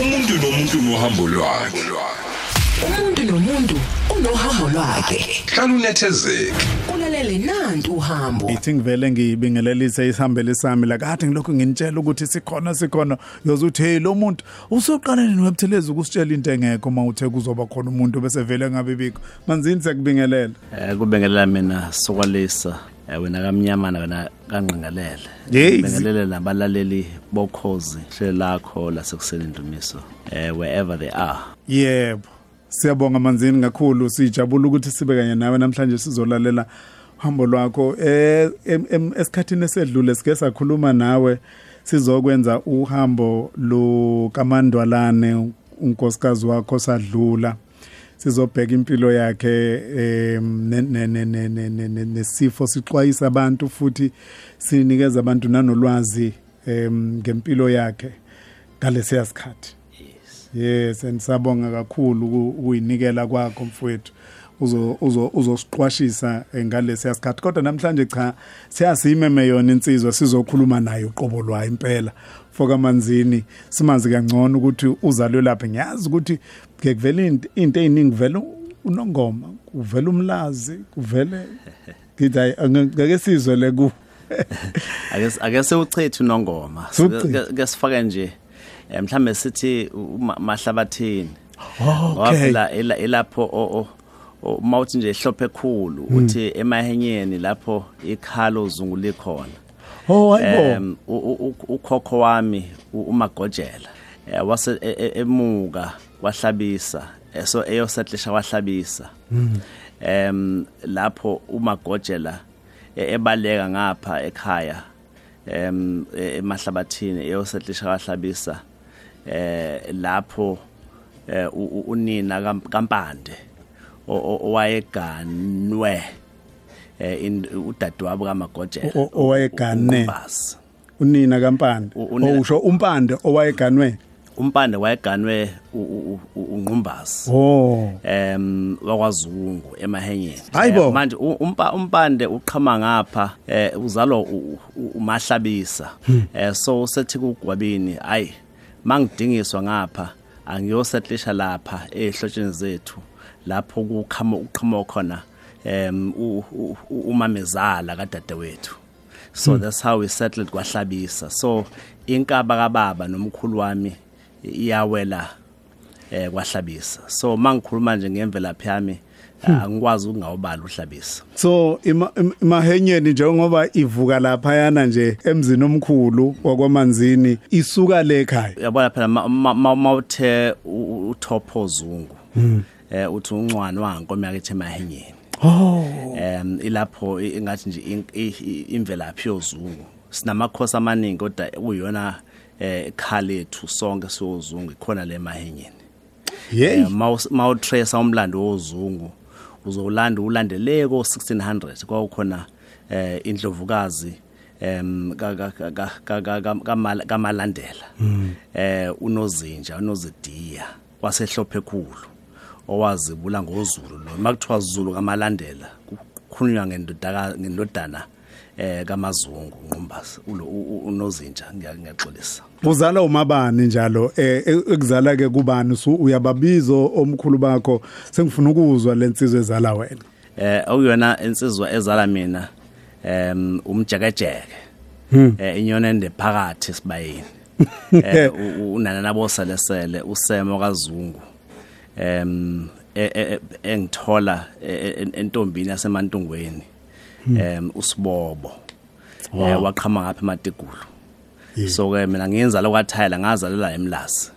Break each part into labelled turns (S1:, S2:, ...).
S1: umuntu nomuntu nohambo lwakhe.
S2: Umuntu nomuntu unohambo lwakhe.
S1: Hlala unethezeke.
S2: Kulalele nantu uhambo.
S3: Ithi ngivele ngibingelelise isihambele sami la kade ngilokhu nginitshela ukuthi sikhona sikhona. Yozuthi hey lo muntu usoqalene nowebuthelezi ukusitshela into engekho uma uthe kuzoba khona umuntu bese vele ngabe bikho manzini sekubingelela.
S4: Eh kubengelela mina sokwalisa. eh, wena kamnyama wena kanqingelele
S3: Yes.
S4: bengelele nabalaleli bokhozi hlelo lakho lasekuseni Ndumiso eh wherever they are.
S3: Yebo. Siyabonga manzini kakhulu. Sijabula ukuthi sibe kanye nawe namhlanje sizolalela uhambo lwakho. Eh em- em- esikhathini esedlule sike sakhuluma nawe sizokwenza uhambo lukamandwalane unkosikazi wakho sadlula. Sizobheka impilo yakhe em, ne- ne- ne- ne- ne- ne- ne- nesifo sixwayisa abantu futhi sinikeza abantu nanolwazi em, ngempilo yakhe ngalesiya sikhathi. Yes. And sabonga kakhulu uku- ukuyinikela kwakho mfowethu. Uzo uzo uzosiqwashisa eh, ngalesi yasikhathi kodwa namhlanje cha siyasiyimeme yona insizwa sizokhuluma naye uqobo lwayo impela. Foka manzini simazi kangcono ukuthi uzalwe lapha. Ngiyazi ukuthi ke kuvela into eziningi vele unongoma kuvela umlazi kuvele ngithi ngeke sizwe le ku.
S4: Ake ake sewuchithe unongoma. Ke sifake nje eh, mhlambe sithi mahlabathini. Ngoba
S3: okay.
S4: Phela ela- elapho o- mawuthi nje hlophe ekhulu uthi emahenyeni lapho ikhalo uzungu likhona
S3: oh hayibo
S4: ukhokho wami umagojela. Eh, wase e- e- emuka kwahlabisa eh, so eyosetlisha kwahlabisa em lapho umagojela e- ebaleka ngapha ekhaya em emahlabathini eyosetlisha kwahlabisa eh lapho eh, unina kam- kampande owayeganwe. Udadewabo kamagojela
S3: owayegane. unina kampande?
S4: U- unina-
S3: usho umpande owayeganwe?
S4: Umpande wayeganwe u- u- u- ungqumbazi
S3: oh.
S4: Em wakwazungu emahenyeni. Eh, manje umpande uqhama ngapha eh uzalwa umahlabisa. Eh so sethi kugwabini ayi mangidingiswa ngapha angiyosetlisha lapha ehlotsheni zethu lapho kukhama uqhama khona em u- u- u- umamezala kadadewethu. So that's how we settled kwahlabisa. So inkaba kababa nomkhulu wami iyawela eh kwahlabisa. So mangikhuluma nje ngemvelaphi yami angikwazi ukungawubala uhlabisa.
S3: So ima- im- imahenyeni njengoba ivuka lapha yana nje emzini omkhulu wakwamanzini isuka le ekhaya.
S4: Yabona phela ma- ma- ma- mawuthe uthopho zungu eh uthi uncwane wankonke yakhe emahenyeni
S3: oh.
S4: Em ilapho i- ingathi nje imvelaphi yozungu. Sinamakhosi amaningi kodwa uyona eh khalethu sonke siyozungu ikhona le mahenyeni.
S3: Hey
S4: Eh, mawu- mawutrace umlando wozungu uzolanda ulandeleko 1600 kwakukhona eh indlovukazi em ka- ka- ka- ka- ka- ka- ka- kamala- kamalandela. Eh unozinja unozidiya wasehlophe ekhulu owazibula ngozulu lo makuthiwa zulu kamalandela kukhulunywa ngendodana eh kamazungu u- unozinja ngiya- ngiyaxolisa.
S3: Uzala umabani njalo? Eh e- ekuzala ke kubani uyababizo omkhulu bakho? Sengifuna ukuzwa lensizwe ezala wena.
S4: Eh okuyona insizwa ezala mina em umjekejeke. Eh inyona ende phakathi sibayeni eh unana nabo selesele usemo kazungu. Em e- e- e- engithola e- e- entombini yasemantungweni em usibobo. Eh waqhama ngapha ematigulu so ke mina ngiyenza lokwathayela ngazalela emlasi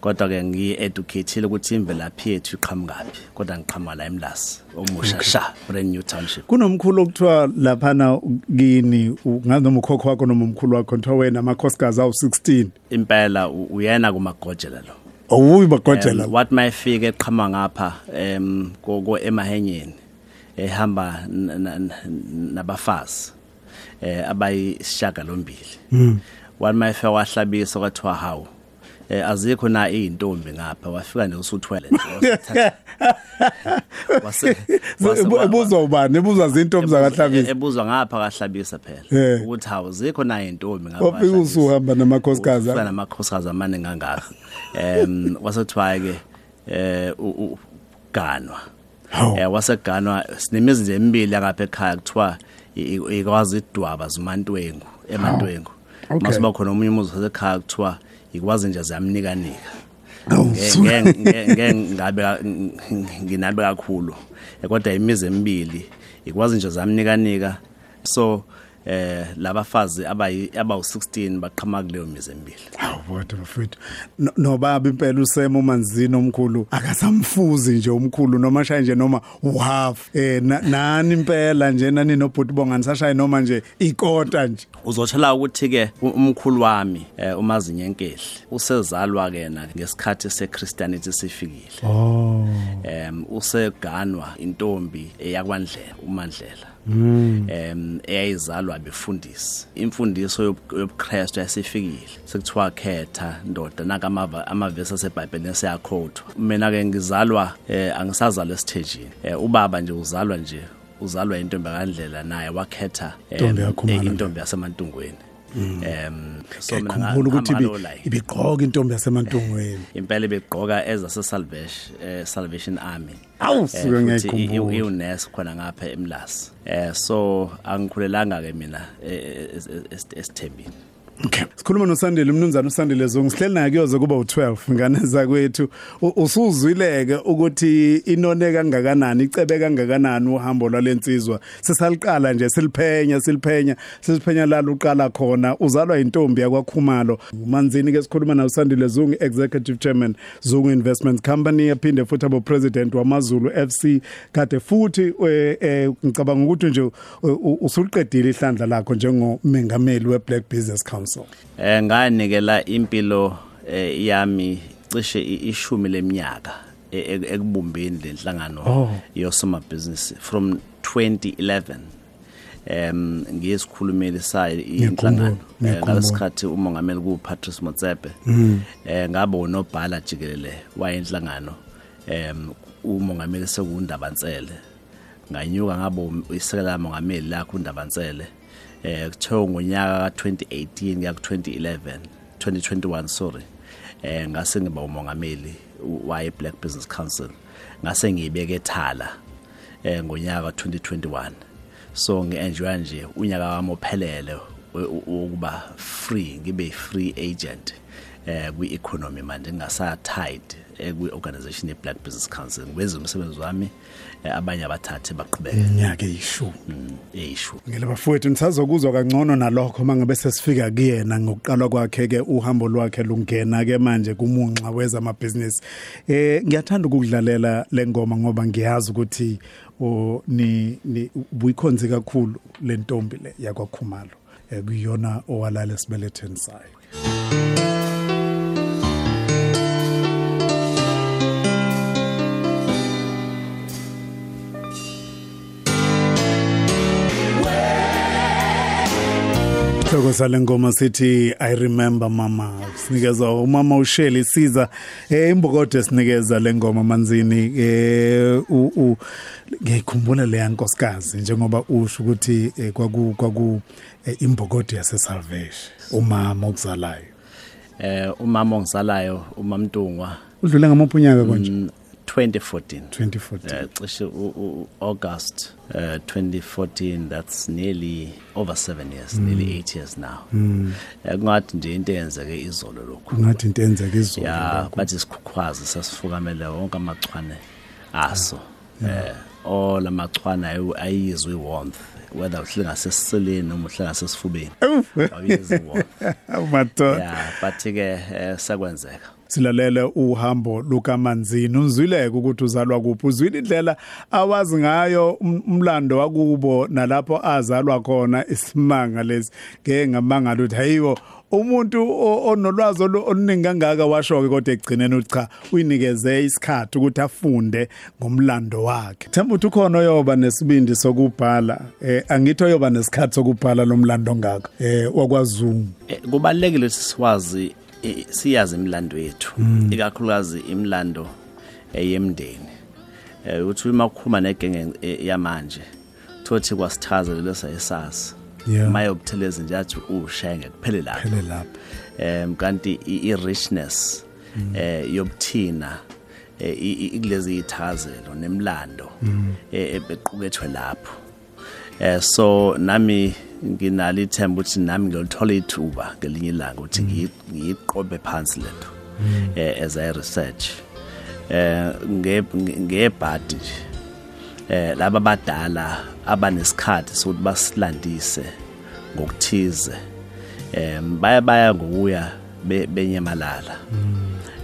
S4: kodwa ke ngiyi-educateile ukuthi imvelaphi yethu iqhamukaphi kodwa ngiqhamuka la emlasi omusha sha brand new township.
S3: Kunomkhulu okuthiwa laphana kini u- ngazi noma ukhokho wakho noma umkhulu wakho kuthiwa wena amakhosikazi awu-16
S4: impela u- uyena kumagojela lo.
S3: Awuyi bagojela
S4: Em, wathi mayefika eqhama ngapha em ko ko- emahenyeni ehamba nabafazi eh abayishaga lombili wathi mayefika wahlabisa kwathiwa hawu eh, azikho na izintombi ngapha? Wafika nje usuthwele nje wasithatha- wase- wase- wa-
S3: ebuzwa ubani? Ebuzwa zintombi zakahlabisa
S4: ebuzwa ngapha kahlabisa
S3: Eh.
S4: phela ukuthi hawo zikho na intombi ngapha
S3: wafika
S4: kaHlabisa.
S3: usuhamba namakhosikazi
S4: ufika namakhosikazi amaningi kangaka em wasethiwa ke eh u- u- ganwa
S3: Hawu.
S4: eh waseganwa sinemizi nje emibili ngapha ekhaya kuthiwa i- i- ikwazi idwaba zimantwengu emantwengu.
S3: Okay.
S4: masiba khona omunye umuzi wasekhaya kuthiwa ikwazi nje ziyamnika nika
S3: Hawu,
S4: Nge- nge- nge- nge ngabe ka- ng- nginabe kakhulu Eh, kodwa imizi emibili ikwazi nje zamnika nika so eh labafazi abayi abawu 16 baqhama kuleyo mizi emibili.
S3: Hawu bodwa mfethu No- nobaba impela usemo manzini omkhulu akasamfuzi nje omkhulu noma shaya nje noma uhalf eh na- nani impela nje nani nobhuti bongani sashaya noma nje ikota nje?
S4: Uzotshela ukuthi ke umkhulu wami eh, umazinyenkehli usezalwa ke na ngesikhathi seChristianity sifikile.
S3: Oh.
S4: Em useganwa intombi eyakwandlela umandlela. Em eyayizalwa befundisi. Imfundiso yobu- yobuKristu yasifikile sekuthiwa khetha ndoda naka amava amavesi aseBhayibhelini siyakhothwa mina ke ngizalwa eh, angisazalwa esithejini. Eh, ubaba nje uzalwa nje uzalwa intombi kandlela naye wakhetha em,
S3: Intombi yaKhumalo.
S4: eh, intombi yasemantungweni. Em so mina nga-
S3: kukhumbula ukuthi
S4: ngihamba
S3: ibi-
S4: ngalowo line.
S3: ibigqoka intombi yasemantungweni
S4: impela begqoka eza Salvation eh, Salvation Army.
S3: Awu,
S4: Eh,
S3: suke
S4: futhi
S3: ngiyayikhumbula.
S4: i- iwunesi khona ngapha eMlasi eh so angikhulelanga ke mina eh, es- es- esithembini
S3: Okay. Sikhuluma noSandile umnumzana uSandile Zungu. Sihleli naye kuyoze kuba u12 ngane zakwethu. U- usuzwileke ukuthi inone kangakanani icebe kangakanani uhambo lwalensizwa? Sesaliqala nje siliphenya siliphenya siliphenya la uqala khona. Uzalwa intombi yakwakhumalo. Manzini ke sikhuluma naye uSandile Zungu executive chairman Zungu Investments Company aphinde futhi abo president wamaZulu FC kade futhi eh, eh, ngicabanga ukuthi nje u- u- usuliqedile ihlandla lakho njengomengameli weBlack Business Council.
S4: Eh nganikela impilo eh, yami cishe ishumi leminyaka e- e- ekubumbeni lenhlangano
S3: Oh.
S4: yosoma business from 2011 em ngiyisikhulumeli sayo inhlangano. Eh, ngalesikhathi umongameli ku Patrice Motsepe eh ngaba unobhala jikelele wayinhlangano em umongameli sekundabansele nganyuka ngaba isekela mongameli lakho undabansele eh kuthiwa ngonyaka ka2018 kuya ku2011 2021 sorry. Eh ngase ngiba umongameli waye Black Business Council. Ngase ngiyibeke ethala eh ngonyaka ka2021 so ngienjoy nje unyaka wami ophelele we- u- ukuba free ngibe free agent eh kwi economy manje ngingasa tied kwi organization ye Black Business Council. Ngiwenza umsebenzi wami eh, abanye abathathe baqhubeke.
S3: Iminyaka eyishumi.
S4: Eyishu
S3: ngile bafowethu nisazokuzwa kangcono nalokho mangabe sesifika kuyena. Ngokuqalwa kwakhe ke uhambo lwakhe lungena ke manje kumunxa weza amabhizinisi eh ngiyathanda ukudlalela lengoma ngoba ngiyazi ukuthi o ni ni buyikhonzi kakhulu lentombi le yakwakhumalo. Eh, kuyona owalala esibeletheni sayo Hloko sale ngoma sithi I remember mama. Sinikeza umama uShelly siza. Eh imbokode sinikeza le ngoma manzini. Eh u u- ngiyikhumbula le yankosikazi njengoba usho ukuthi eh, kwaku kwaku eh, imbokode yase salvation umama okuzalayo.
S4: Eh umama ongisalayo umamntungwa.
S3: Udlule ngamaphunyaka konje.
S4: Mm, 2014
S3: 2014
S4: eh cishe u- u- August uh, 2014 that's nearly over 7 years nearly 8 years now. Eh kungathi nje into eyenzeke izolo lokho
S3: ngathi into enzeka izolo
S4: ya bathi isikhukhwazi sasifukamele wonke amachwane aso. Eh all amachwane ayi- ayizwe iwarmth whether uhleli ngasesiseleni noma uhleli ngasesifubeni awuyizwa
S3: madoda.
S4: Yeah but ke eh, sekwenzeka.
S3: Silalele uhambo lukaManzini uzwileke ukuthi uzalwa kuphi. Uzwile indlela awazi ngayo um- umlando wakubo nalapho azalwa khona isimanga lesi. Ngeke ngamangala ukuthi hayibo umuntu onolwazi olu- oluningi kangaka washo ke kodwa egcineni cha uyinikeze isikhathi ukuthi afunde ngomlando wakhe. Themba ukuthi ukhona oyoba nesibindi sokubhala eh angithi oyoba nesikhathi sokubhala lo mlando ngaka eh wakwaZungu.
S4: Eh, kubalekile ukuthi siwazi i- siyazi imlando yethu ikakhulukazi imlando eyemndeni. Eh uthi uma ukhuluma negenge e- yamanje thothi kwasithakazelelo sayesazi
S3: Yeah.
S4: mayobutheleza nje athi ushenge kuphele lapho.
S3: Phele lapho.
S4: Em kanti i- i-richness eh yobuthina eh, i- i- ikulezi ithazelo nemlando eh, equkethwe lapho. Eh so nami nginalo ithemba ukuthi nami ngiyolithola ithuba ngelinye ilanga ukuthi ngiyi- ngiyiqobe phansi lento eh as i research. Eh nge ngebhadi nje eh laba badala abanesikhathi sokuthi basilandise ngokuthize em baya baya ngokuya be- benyamalala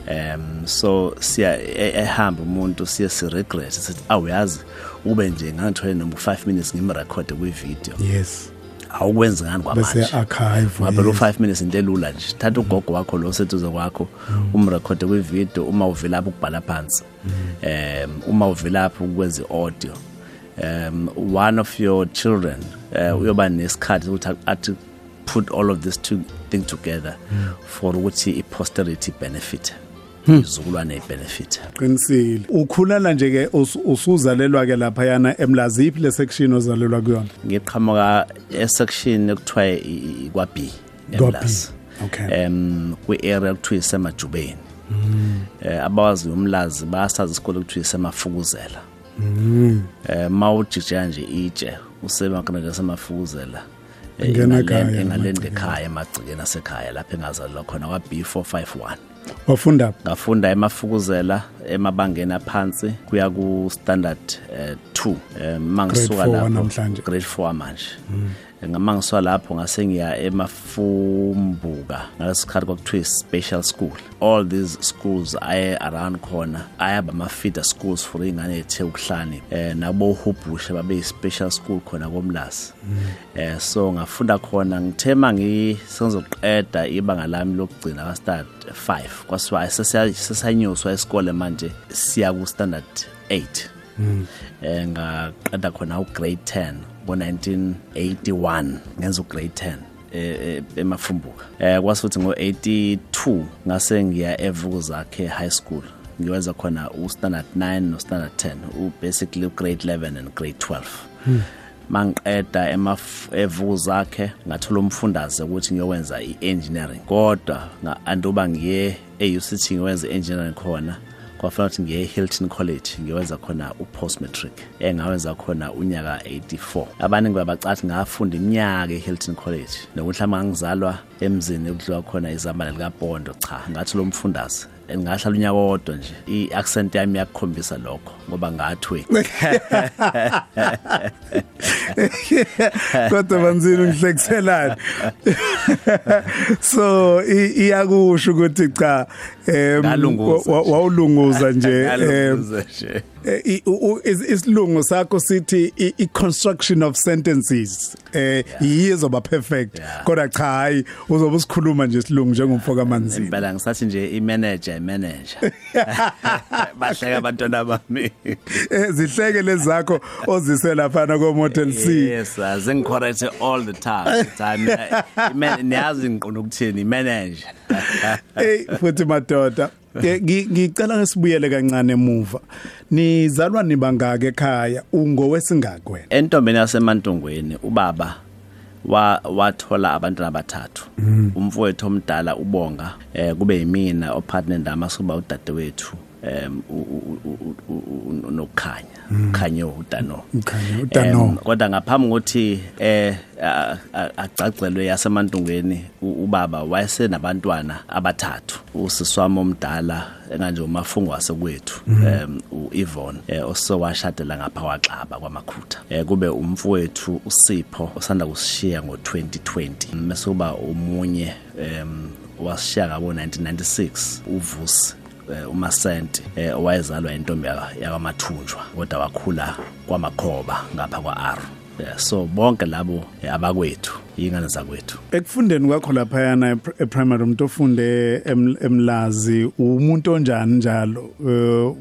S4: em so siya e- ehamba umuntu siye si regret sithi awuyazi ube nje ngangithole noma 5 minutes ngimrecord kwi video
S3: yes.
S4: Awukwenzi ngani
S3: bese
S4: kwamanje
S3: archive
S4: ngabe lo
S3: yes.
S4: 5 minutes into elula nje. Thatha ugogo wakho lo seduze kwakho umrecord kwi video uma uvela lapho ukubhala phansi um uma uvela lapho ukwenza audio um one of your children uh, uyoba nesikhathi ukuthi athi put all of this two thing together for ukuthi i posterity benefit. Izukulwane benefit.
S3: Qinisile. Ukhulana nje ke us- usuzalelwa ke lapha yana emlaziphi le section ozalelwa kuyona?
S4: Ngiqhamuka esection ekuthiwa i- i- kwa B eMlazi.
S3: okay.
S4: em kwi area ekuthiwa isemajubeni. Eh abawazi umlazi basazi isikole ekuthiwa isemafukuzela. Eh mawujija nje itshe usemakanele semafukuzela
S3: Ingena
S4: engalen-
S3: ekhaya,
S4: engaleni ngekhaya emagcikeni asekhaya lapha engazalelwa khona kwa B451
S3: wafunda
S4: ngafunda emafukuzela emabangeni aphansi kuya ku standard 2 eh mangisuka
S3: four
S4: lapho.
S3: namhlanje.
S4: grade 4 manje. Ngama ngisuka lapho ngase ngiya emafumbuka ngalesikhathi kwakuthiwa special school. All these schools aye around khona ayaba ama feeder schools for ingane ethe ukuhlani eh nabo hubhushe babe special school khona komlasi eh so ngafunda khona ngithe mangi sengizoqeda ibanga lami lokugcina ka start 5 kwasiwa sesanyuswa isikole manje siya ku standard 8 eh ngaqeda khona u grade 10 ngo 1981 ngenza u grade 10 eh, eh, emafumbuka. Eh kwasuthi ngo 82 ngase ngiya evukuzakhe high school ngiwenza khona u standard 9 no standard 10 u basically u grade 11 and grade 12 mangiqeda emavukuzakhe ngathola umfundaze ukuthi ngiyowenza i-engineering kodwa anduba ngiye e-UCT ngiwenza i-engineering khona. Kwafanele ukuthi ngiye e-Hilton College ngiyowenza khona u-post matric engawenza khona unyaka 84 abaningi babacathi ngafunda iminyaka e-Hilton College nokuthi uma ngizalwa emzini ekudliwa khona izambane likaBondo cha ngathi lo mfundaze. Ngahlala unyaka wodwa nje i-accent yami yakukhombisa lokho ngoba ngathi
S3: kodwa banzini ngihlekiselana so i- iyakusho ukuthi cha em,
S4: Ngalunguza
S3: wa- wa- wawulunguza nje em, Eh, i- isilungu sakho sithi i- i-construction of sentences. Eh yizoba perfect. Kodwa cha hayi uzobe usikhuluma nje isilungu njengomfoka manzini.
S4: Impela ngisathi nje i-manager manager bahleka abantwana bami.
S3: Eh, zihleke lezakho ozise lapha ko Motel C.
S4: Yes azingicorrect all the time. Time niyazi ngiqonda ukuthini i-manager.
S3: Hey futhi madoda. Eh, ngicela ngesibuyele kancane emuva nizalwa nibangaka ekhaya ungowesingaki wena
S4: entombeni yasemantungweni ubaba wa wathola abantwana abathathu umfowethu omdala ubonga eh kube yimina opartner ndama soba udadewethu em nokukhanya khanyo udano.
S3: Mkhanyo, uDano.
S4: Em, kodwa ngaphambi kokuthi eh a- a- acacelwe yasemantungweni u- ubaba wayesenabantwana abathathu. Usiswami omdala enganje umafungo wasekwethu em uIvon eh osowashadela ngapha kwaXaba kwamakhutha. Eh kube umfowethu uSipho osanda kusishiya ngo2020 mase kuba umunye em wasishiya ngabo 1996 uvusi eh, umasenti eh, owayezalwa intombi yaka- yakamathunjwa kodwa wakhula kwamakhoba ngapha kwa-r. Yeah, so bonke labo eh, abakwethu ingane zakwethu.
S3: Ekufundeni kwakho laphayana epr- eprimary umuntu ofunde em- emlazi umuntu onjani njalo? Eh,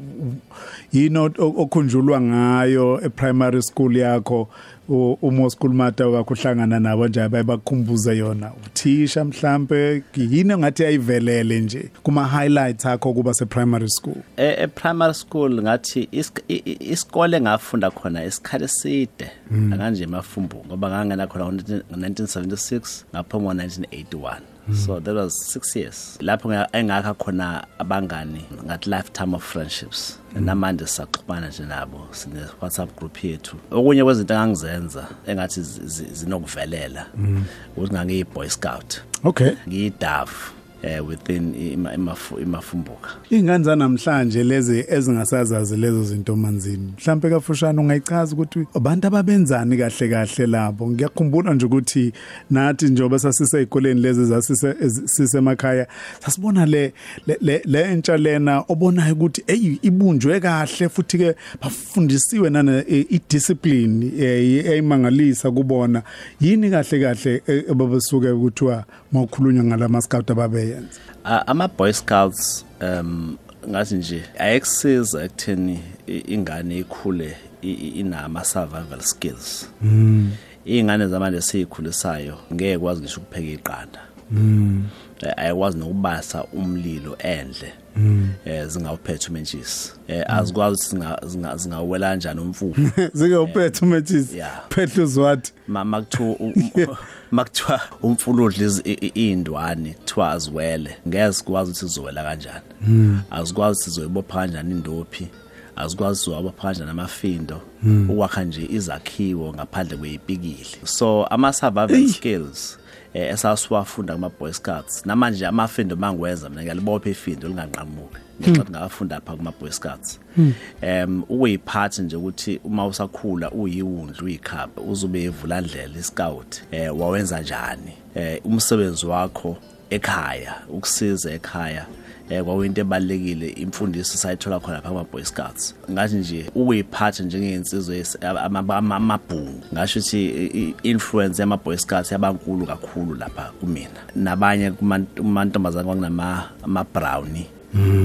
S3: yini o- o- okhunjulwa ngayo eprimary school yakho? U- uma school mata wakho uhlangana nabo nje bayakukhumbuza yona uthisha mhlambe yini ngathi ayivelele nje kuma highlights akho kuba se primary school?
S4: E e primary school ngathi isk- i- i- isikole ngafunda khona isikhathi eside akanje emafumbu ngoba ngangena khona ngo-1976 ngaphuma ngo-1981 so that was 6 years. Lapho nga- engakha khona abangani ngathi lifetime of friendships. Namanje sisaxhumana nje nabo sine WhatsApp group yethu. Okunye kwezinto engangizenza engathi zi- zi- zinokuvelela ukuthi ngangiyi boy scout.
S3: Okay.
S4: Ngiyidafu eh within ima- imafu- imafumbuka
S3: ingane zanamhlanje lezi ezingasazazi lezo zinto manzini? Mhlambe kafushane ungayichaza ukuthi abantu ababenzani kahle kahle labo? Ngiyakhumbula nje ukuthi nathi njengoba sasise ezikoleni lezi zasise sisemakhaya sasibona le le- le le entsha lena obonayo ukuthi hey ibunjwe kahle futhi ke bafundisiwe nana eh, idiscipline eh, eyimangalisa kubona. Yini kahle kahle eh, ababasuke kuthiwa mawukhulunywa ngalama scout ababeyenza
S4: A- ama boy scouts um ngathi nje ayekusiza ekutheni ingane ikhule inama survival skills. Ingane zamanje siyikhulisayo ngeke kwazi ngisho ukupheka iqanda. Eh, ayikwazi nokubasa umlilo endle eh zingawuphethe umentshisi eh azikwazi ukuthi zinga- zinga- zingawela kanjani
S3: uphethe umethisi
S4: Yeah.
S3: phethe uzwathi
S4: Ma- u- makuthiwa umfuludla izi- i- i- iy'ndwane kuthiwa aziwele. Ngeke sikwazi ukuthi zizowela kanjani. Azikwazi ukuthi zizoyibopha kanjani indophi. Azikwazi siwabopha kanjani amafindo. Ukwakha nje izakhiwo ngaphandle kweyipikili. So ama-survival skills eh esasiwafunda kuma-boy scouts namanje amafindo mangiwenza mina ngiyalibopha ifindo linganqamuki ngenxa ngafunda lapha kuma-boy scouts. Um ukuyiphatha nje ukuthi uma usakhula uyiwundlu uyikhaba uzobe evulandlela iscout eh wawenza njani? Eh umsebenzi wakho ekhaya ukusiza ekhaya eh kwawinto ebalekile imfundiso sayithola khona lapha kuma boy scouts. Ngathi nje ukuyiphatha njengeinsizwe yesi- ama- ama- amabhungu ngasho ukuthi i- i- influence yama boy scouts yabankulu kakhulu lapha kumina. Nabanye kumantombazane kwakunama ama brownie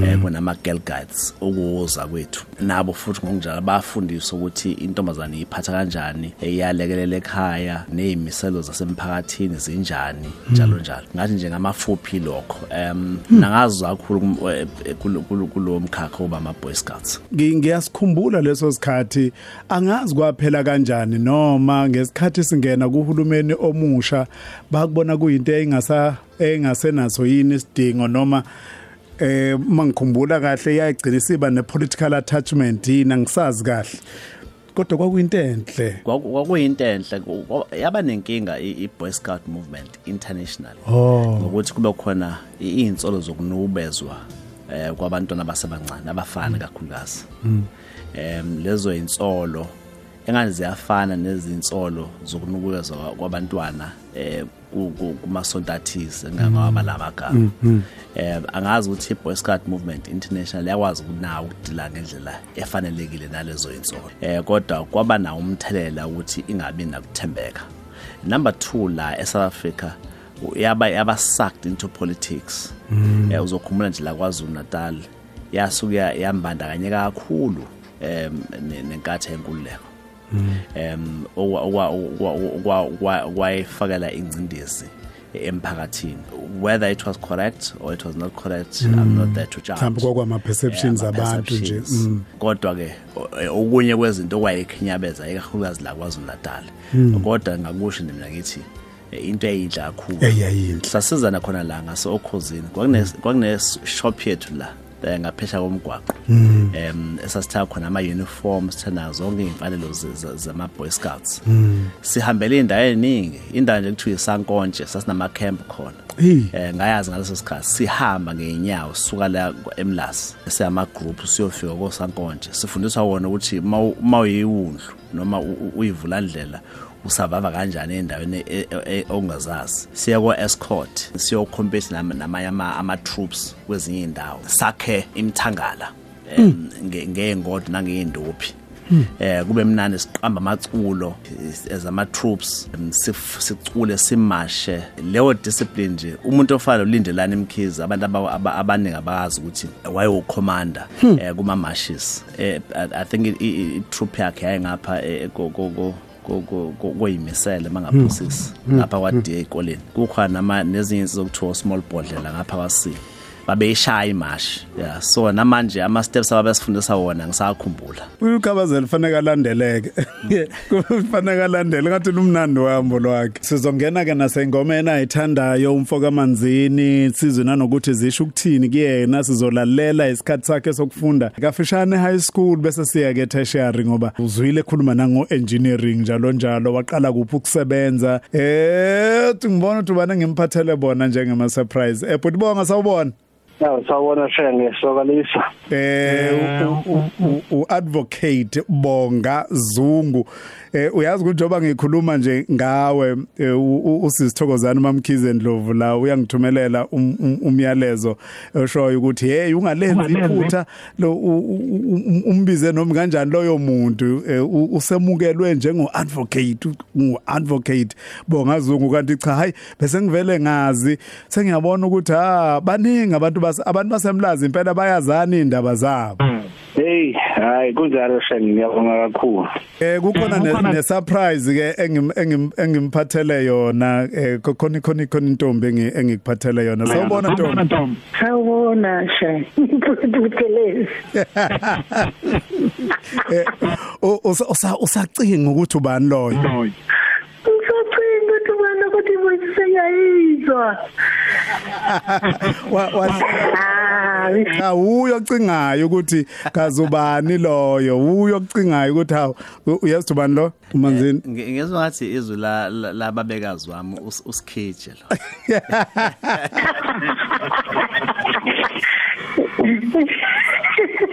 S4: eh kunama girl guides ukuza kwethu. Nabo futhi ngokunjalo bafundiswa ukuthi intombazane iphatha kanjani eyalekelela ekhaya nezimiselo zasemphakathini zinjani njalo njalo. Ngathi nje ngamafuphi lokho em nangazi kakhulu eh, eh, kulo- mkhakha oba ama boy scouts.
S3: Ngi- ngiyasikhumbula leso sikhathi. Angazi kwaphela kanjani noma ngesikhathi singena kuhulumeni omusha bakubona kuyinto engasa engasenaso yini isidingo noma eh mangikhumbula kahle iyagcina isiba ne political attachment yina ngisazi kahle. Kodwa kwakuyinto enhle.
S4: Kwaku- kwakuyinto enhle. Ku- kwa- yaba nenkinga i i- boy scout movement international
S3: Oh.
S4: ngokuthi kube khona i- iy'nsolo zokunubezwa eh kwabantwana abasebancane abafana kakhulukazi. Em lezo insolo engani ziyafana nezinsolo zokunukuzwa kwabantwana eh ku- ku- kumasonto athize ngangaba lamagama eh angazi ukuthi i-boy scout movement international yakwazi ukunawo ukudila ngendlela efanelekile nalezo insolo. Eh kodwa kwaba nawo umthelela ukuthi ingabi nakuthembeka. Number 2 la eSouth Africa u- yaba yaba sucked into politics. Eh uzokhumbula nje la kwaZulu Natal yasuka yambandakanyeka kakhulu em ne- nenkathi yenkululeko em okwayifakela ingcindezi emphakathini. Whether it was correct or it was not correct i'm not there to judge.
S3: Mhlawumbe kwakwama perceptions
S4: Eh, ama
S3: abantu nje.
S4: perceptions.
S3: mm.
S4: kodwa ke o- eh, okunye kwezinto okwayikhinyabeza ikakhulukazi la kwaZulu Natal kodwa ngakusho nje mina ngithi eh, into eyinhle kakhulu.
S3: Eyayinhle.
S4: sasizana khona la ngase okhosini kwakune kwakune shop yethu la. eh, ngaphesha komgwaqo. Em esasithatha khona ama uniforms sithanda zonke imfanelo ze- ze- zama boy scouts sihambele indawo eningi indawo nje kuthiwa isankonje sasinama camp khona.
S3: Hey.
S4: eh ngayazi ngaleso sikhathi sihamba ngeenyawo sisuka la eMlas siyama group siyofika kosankonje. Sifundiswa wona ukuthi uma uyiwundlu noma u- u- uyivulandlela usavava kanjani endaweni e- e- e- ongazazi. Siya ko escort siyocompete nam- namanye ama ama troops kwezinye indawo sakhe imthangala em, nge- ngeengodo nangeyindophi eh kube mnandi siqamba amaculo as ama troops em, sif- sicule simashe. Leyo discipline nje umuntu ofana ulindelana imkhizi abantu aba- aba- abaningi abazi ukuthi waye ucommander eh kuma marches eh I I think i- i i- troop yakhe yayingapha eh, ko ko ko ko- ko- ko- koyimisele mangaphosisi ngapha kwa DA ekoleni kukhona nama nezinye izokuthiwa small bodlela ngapha kwasi. Babeyishaya imashi yeah so namanje ama steps ababesifundisa wona ngisakhumbula
S3: ukhabazela fanele alandeleke. Kufanele alandele ngathi lumnandi wahambo lwakhe. Sizongena ke nasengomeni ayithandayo umfoka manzini sizwe nanokuthi zisho ukuthini kuyena sizolalela isikhathi sakhe sokufunda. Kafishane high school bese siya ke tertiary ngoba uzwile ekhuluma nango engineering njalo njalo waqala kuphi ukusebenza. Eh uthi ngibona ukuthi ubana ngimphathele bona njengema surprise eh but bonga sawubona.
S5: Ya sawubona shenge sokalisa.
S3: eh u- u- u- uadvocate Bonga Zungu. Eh uyazi ukuthi njoba ngikhuluma nje ngawe eh, u- u- usisithokozana mamkhize Ndlovu la uyangithumelela um- um- umyalezo oshoyo ukuthi hey ungalenzi iphutha? Lo u- u- u- umbize noma kanjani loyo muntu? Eh, u- usemukelwe njengo advocate ngu advocate Bonga Zungu. Kanti cha hayi bese ngivele ngazi. Sengiyabona ukuthi ah baningi abantu bas abantu basemlazi impela bayazana indaba zabo
S5: Hey, hayi kunjalo shenge ngiyabonga kakhulu.
S3: Eh kukhona ne, ne surprise ke engim engim engimphathele yona eh khona khona khona intombi engi- engikuphathele yona sawubona ntombi
S6: Sawubona shenge. Buthelezi.
S3: eh u- usa- usa- usacinga ukuthi ubani loyo
S6: Usacinga ukuthi wena ukuthi uyisengayizwa.
S3: Wa wa-
S6: Ah,
S3: uyo ocingayo ukuthi kazubani loyo? Uyo ocingayo ukuthi hawu u- uyazi ubani lo umanzini?
S4: Ngizwa ngathi izwi la la- lababekazi wami us- usikhije lo.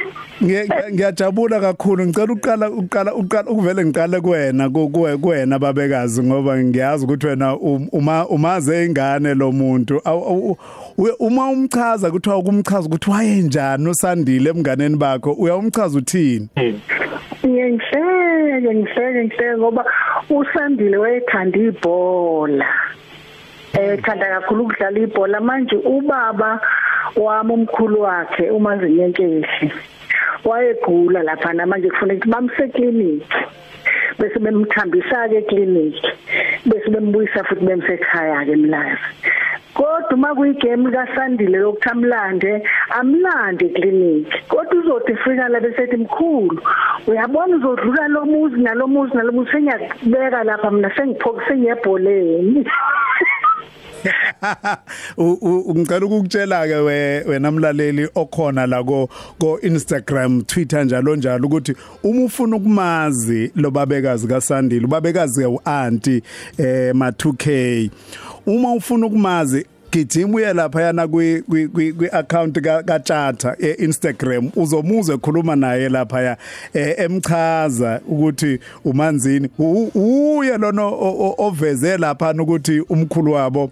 S3: ngiyajabula kakhulu. Ngicela uqala uqala uqala ukuvele ngiqale kuwena ku- kuwe- kuwena babekazi ngoba ngiyazi ukuthi wena um- uma umaze ingane lo muntu. Awu- awu- u- uma umchaza kuthiwa ukumchaza ukuthi wayenjani usandile emnganeni bakho uyawumchaza uthini?
S6: Ngihleke ngihleke ngihleke ngoba usandile wayethanda ibhola. Eh thanda kakhulu ukudlala ibhola. Manje ubaba wami umkhulu wakhe umazinyenkeshi wayegula lapha manje kufanele ukuthi bamse clinic bese bemthambisa ke clinic bese bembuyisa futhi bemsekhaya ke emlazi kodwa uma kuyigame kaSandile lokuthi amlande clinic kodwa uzothi fika la bese ethi mkhulu uyabona uzodlula lo muzi nalo muzi nalo muzi. Sengiyakubeka lapha mina sengiphokise ngiyebholeni
S3: ngicela ukukutshela ke wena mlaleli okhona la ko ko Instagram Twitter njalo njalo ukuthi uma ufuna ukumazi lo babekazi kaSandile ubabekazi ke uanti eh ma 2K uma ufuna ukumazi gijima uye lapha yana kwi kwi- kwi kwi account ka kaChata eInstagram uzomuza ekhuluma naye lapha ya eh, emchaza ukuthi umanzini U- uye lona o- o- oveze lapha ukuthi umkhulu wabo u-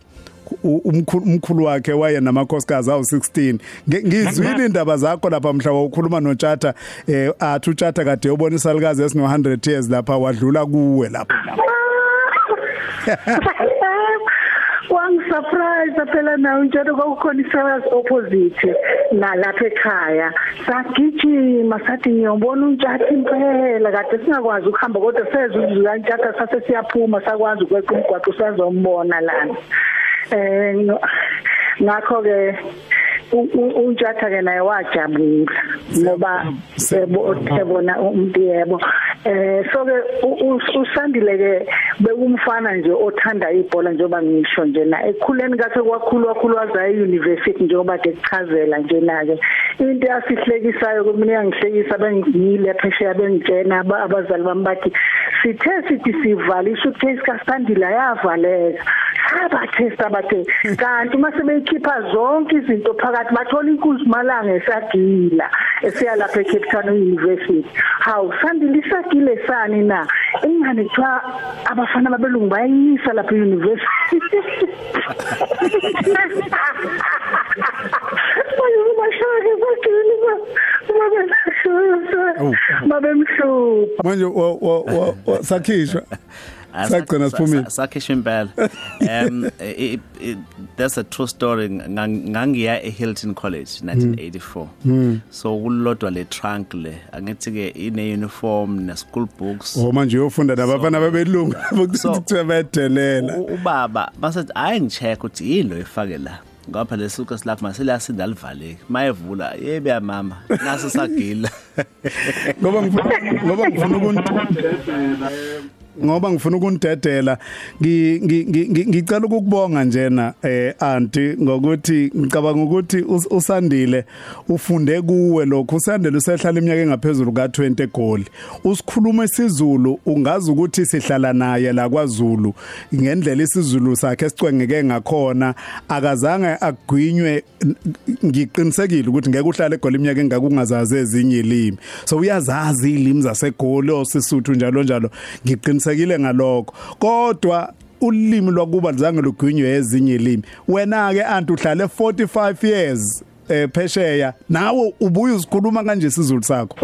S3: umkhulu umkhulu wakhe waye namakhosikazi awu16 Nge- ngizwile indaba zakho lapha mhla ukhuluma noChata eh athi uChata kade ubonisa likazi esino 100 years lapha wadlula kuwe lapha.
S6: Wangisurprise phela nawe njalo kwakukhona isakazi opposite nalapha ekhaya. Sagijima sathi ngiyobona untshathi impela kade singakwazi ukuhamba kodwa sezwe uzwi kantshatha sase siyaphuma sakwazi ukweqa umgwaqo sazombona lana. Eh no- ngakho ke uNtshatha ke naye wajabula ngoba yebo ebona umuntu yebo. Eh so ke u- u- usandile ke bekumfana nje othanda ibhola njengoba ngisho nje na ekhuleni kakhe kwakhulu wakhulu waza euniversity njengoba ke kuchazela nje na ke. Into yasihlekisayo kumina yangihlekisa bengiyile phesheya bengitshena aba- abazali bami bathi sithe sithi sivala isuitcase kaSandile yavaleka abathesta bathe kanti mase beyikhipha zonke izinto phakathi bathola inkunzi malanga esagila esiya lapha eCape Town University. Hawu sandile isagile sani na? Ingane kuthiwa abafana babelungu bayisa lapha euniversity. Ayo mashaka bagcina uma bengasho babemhlupha.
S3: Manje wa- wa- wa- wa- sakhishwa.
S4: Ah,
S3: Sagcina
S4: sa-
S3: siphumile.
S4: sa- sakhishwa impela um i- i- that's a true story. Ngang- ngangiya eHilton College 1984 so kulodwa le trunk le angithi ke ine uniform ne school books.
S3: Oh manje uyofunda nabafana babelungu
S4: So-
S3: bokuthiwa bayadelela
S4: U- ubaba basethi hayi ngicheck ukuthi yilo efake la? Ngapha lesuka silapha maselasinda livaleki mayevula yebe ya mama nasi sagila.
S3: Ngoba ngifuna ngoba ngifuna ukuntu ngoba ngifuna ngi- ngicela ukukubonga njena eh anti ngokuthi ngicabanga ukuthi us- usandile ufunde kuwe lokho usandile usehlala iminyaka engaphezulu ka20 egoli. Usikhuluma isizulu ungazi ukuthi sihlala naye la kwaZulu. Ngendlela isizulu sakhe sicwengeke ngakhona akazange agwinywe ngiqinisekile ukuthi ngeke uhlale egoli iminyaka engakungazazi ezinye ilimi. So uyazazi ilimi zasegoli osisuthu njalo njalo. Ngiqinisekile ngalokho. Kodwa ulimi lwakuba lizange lugwinywe ezinye ilimi. Wena ke anti uhlale 45 years eh phesheya nawe ubuye usikhuluma kanje isizulu sakho.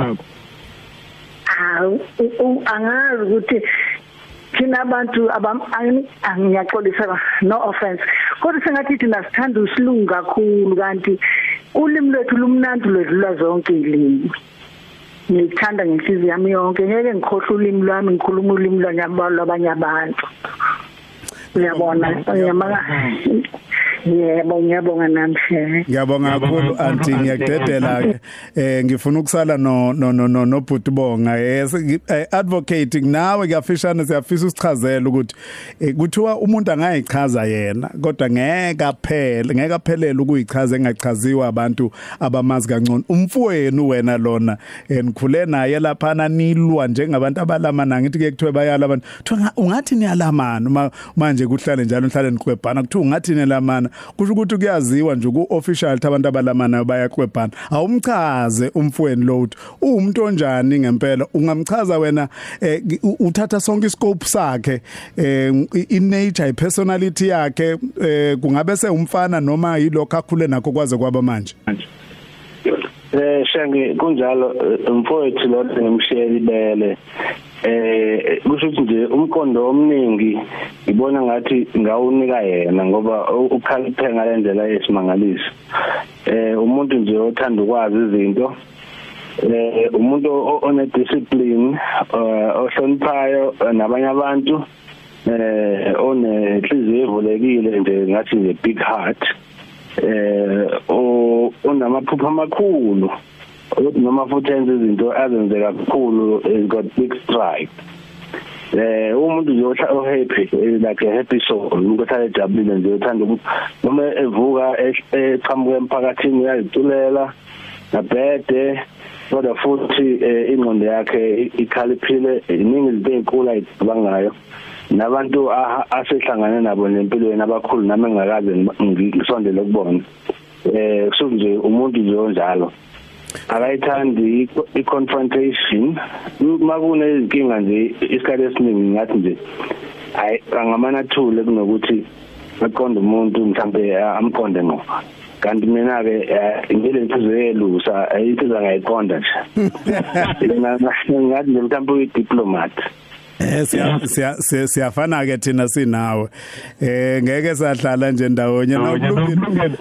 S6: Hawu u- u- angazi ukuthi thina abantu abam angini- angiyaxolisa no offense. Kodwa sengathi thina sithanda usilungu kakhulu kanti ulimi lwethu lumnandi lwedlula zonke ilimi ngikuthanda ngenhliziyo yami yonke. Ngeke ngikhohle ulimi lwami ngikhuluma ulimi lwanyaba- lwabanye abantu. Uyabona ngiyamanga yebo ngiyabonga namhle
S3: Ngiyabonga kakhulu anti ngiyakudedela ke eh ngifuna ukusala no no no no nobhutibonga yes eh, advocating nawe kuyafishana siyafisa usichazela ukuthi eh, kuthiwa umuntu angayichaza yena kodwa ngeke aphele ngeke aphelele ukuyichaza engachaziwa abantu abamazi kangcono. Umfowenu wena lona eh, nikhule naye lapha nilwa njengabantu abalamana ngithi ke kuthiwe bayala abantu kuthiwa ungathi niyalamana uma manje kuhlale njalo nihlale niqwebhana kuthiwa ungathi niyalamana kusho ukuthi kuyaziwa nje ku official ukuthi abantu abalamana bayaqwebhana awumchaze umfweni lo uthi umuntu onjani ngempela? Ungamchaza wena eh, u- uthatha sonke iscope sakhe eh, i nature i personality yakhe eh, kungabe sewumfana noma yilokho akhule nakho kwaze kwaba manje.
S5: Eh shange kunjalo eh, mfowethu lo ngimshiyela ibele eh kusho ukuthi nje umqondo omningi ngibona ngathi ngawunika yena ngoba ukhaliphe ngalendlela yesimangaliso. Eh umuntu nje othanda ukwazi izinto eh umuntu one discipline eh, ohloniphayo eh, nabanye abantu eh onenhliziyo evulekile nje ngathi nje big heart. eh o- onamaphupho amakhulu ukuthi noma futhi enze izinto azenze kakhulu is got big stride. Eh umuntu nje ohla o happy eh, like a happy soul umuntu ohlala ejabulile nje uthanda ukuthi noma evuka eh, eqhamuka emphakathini uyaziculela nabhede kodwa futhi eh, ingqondo yakhe ikhaliphile iningi izinto ezinkulu ayicabangayo nabantu aha- asehlangane nabo nempilweni abakhulu nami engakaze ngi- ngisondele kubona eh kusuke nje umuntu nje onjalo. Akayithandi i-confrontation. Makune izinkinga nje isikhathi esiningi ngathi nje ayi angamanathule kunokuthi aqonde umuntu mhlambe amqonde ngqo. Kanti mina ke ngile inhliziyo yelusa inhliziyo ngayiqonda nje. Ngathi nje mhlambe uyi diplomat
S3: Eh siya siya siya- siyafana ke thina sinawe. Eh ngeke sahlala nje ndawonye nokulungile.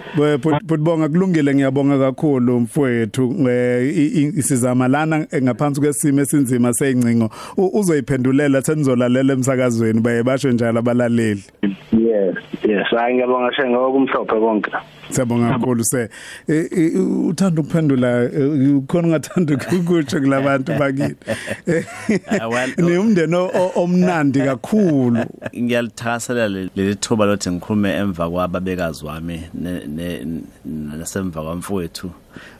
S3: Butbonga kulungile ngiyabonga kakhulu mfowethu. Eh i- i- sizamalana ngaphansi kwesimo esinzima seyincingo. Uzoyiphendulela senizolalela emsakazweni baye basho njalo abalaleli.
S5: yes yes hayi ngiyabonga shenga okumhlophe konke
S3: Siyabonga kakhulu se. Eh, eh, Uthanda ukuphendula eh, ukhona ungathanda ukukusho kulabantu bakini.
S4: Ah,
S3: Ni umndeni omnandi kakhulu.
S4: ngiyalithakaselela leli thuba lothi ngikhulume emva kwababekazi wami ne- ne- nasemva kwamfowethu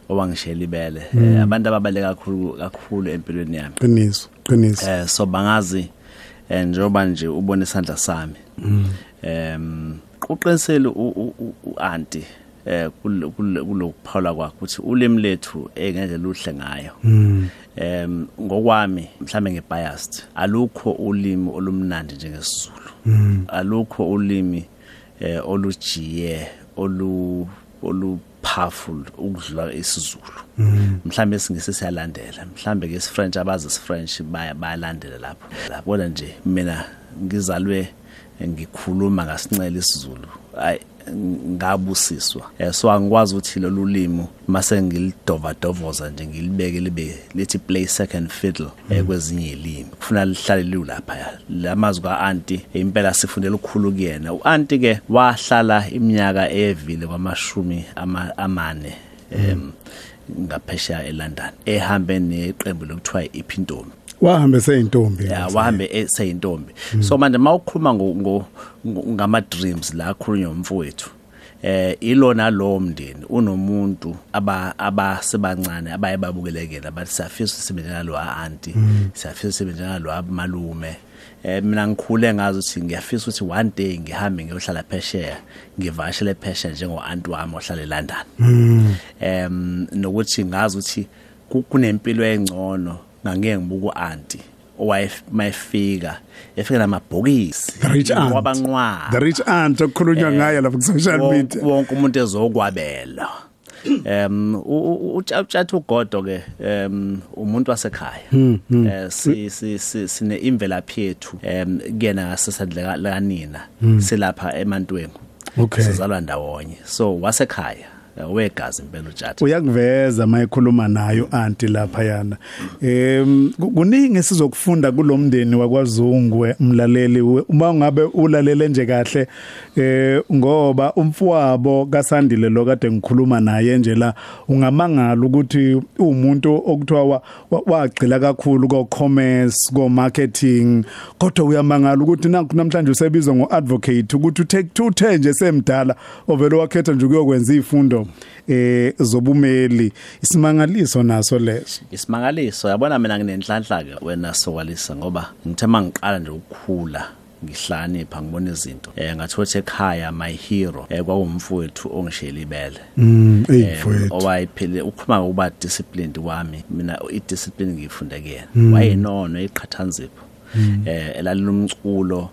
S4: owangishela ibele Eh, abantu ababaleka kakhulu kakhulu empilweni yami
S3: Qiniso, qiniso.
S4: eh so bangazi eh, njengoba nje ubona isandla sami em uqinisele u- u- u anti eh kul- kul- kulokuphawula kwakhe ukuthi ulimi lethu engeke luhle ngayo. Em ngokwami mhlambe ngebiased alukho ulimi olumnandi njengesizulu. Alukho ulimi eh olujiye olu olu powerful ukudlula isiZulu. Mhlambe isingisi siyalandela mhlambe ke isifrench abazi isifrench baya bayalandela lapho. Kodwa nje mina ngizalwe ngikhuluma ngasincela isiZulu. Ay ngabusiswa. Eh, so angikwazi ukuthi lolu limi mase ngilidova dovoza nje ngilibeke libe lithi play second fiddle eh, kwezinye ilimi kufuna lihlale liwulapha lamazwi kaanti impela sifundela ukukhulu kuyena. Uanti ke wahlala iminyaka evile kwamashumi ama- amane em ngaphesheya eLondon ehambe neqembu lokuthiwa iPhintombi
S3: wahambe seyintombi
S4: ya wahambe eseyintombi. So manje mawukhuluma ngo ngo- ngo- ngama dreams la khulunywa umfowethu eh ilona lo mndeni unomuntu aba abasebancane abaye babukelekela abathi siyafisa usebenza nalo auntie siyafisa usebenza nalo amalume. Eh mina ngikhule ngazi ukuthi ngiyafisa ukuthi one day ngihambe ngiyohlala phesheya ngivashele phesheya njengo auntie wami ohlala eLondon. Em nokuthi ngazi ukuthi ku- kunempilo engcono ngangeke ngibuka uanti owayefika efika namabhokisi.
S3: The rich aunt.
S4: wabanqwaba.
S3: The rich aunt okukhulunywa ngayo lapha ku-social
S4: Wonke-
S3: media.
S4: wonke umuntu ezokwabela. Em utshatha ugodo ke em umuntu wasekhaya.
S3: Hmm,
S4: eh si si si- sine imvelaphi yethu em kuyena ngasesadla kanina silapha emantweni
S3: Hmm. Okay.
S4: sizalwa ndawonye. So wasekhaya. eh, wegazi impela utshatha
S3: uyakuveza mayikhuluma nayo anti lapha yana em ku- kuningi sizokufunda kulomndeni wakwaZungu we, umlaleli we. uma ngabe ulalele nje kahle eh ngoba umfowabo kaSandile lo kade ngikhuluma naye nje la ungamangala ukuthi umuntu okuthiwa wa- wa- wagcila kakhulu ko commerce ko marketing kodwa uyamangala ukuthi nanku namhlanje usebizwa ngo advocate ukuthi uthe uthe nje semdala ovelo wakhetha nje ukuyokwenza izifundo eh zobumeli isimangaliso naso leso.
S4: Isimangaliso yabona mina nginenhlanhla ke wena sokwalisa ngoba ngithe mangiqala nje ukukhula ngihlakanipha ngibona izinto. Eh ngathothi ekhaya my hero eh kwakumfowethu ongishela ibele
S3: mm eyifowethu
S4: owayephile ukhuluma ngokuba disciplined wami mina i-discipline ngiyifunde kuyena. Wayenono iqhathanzipho eh elalela umculo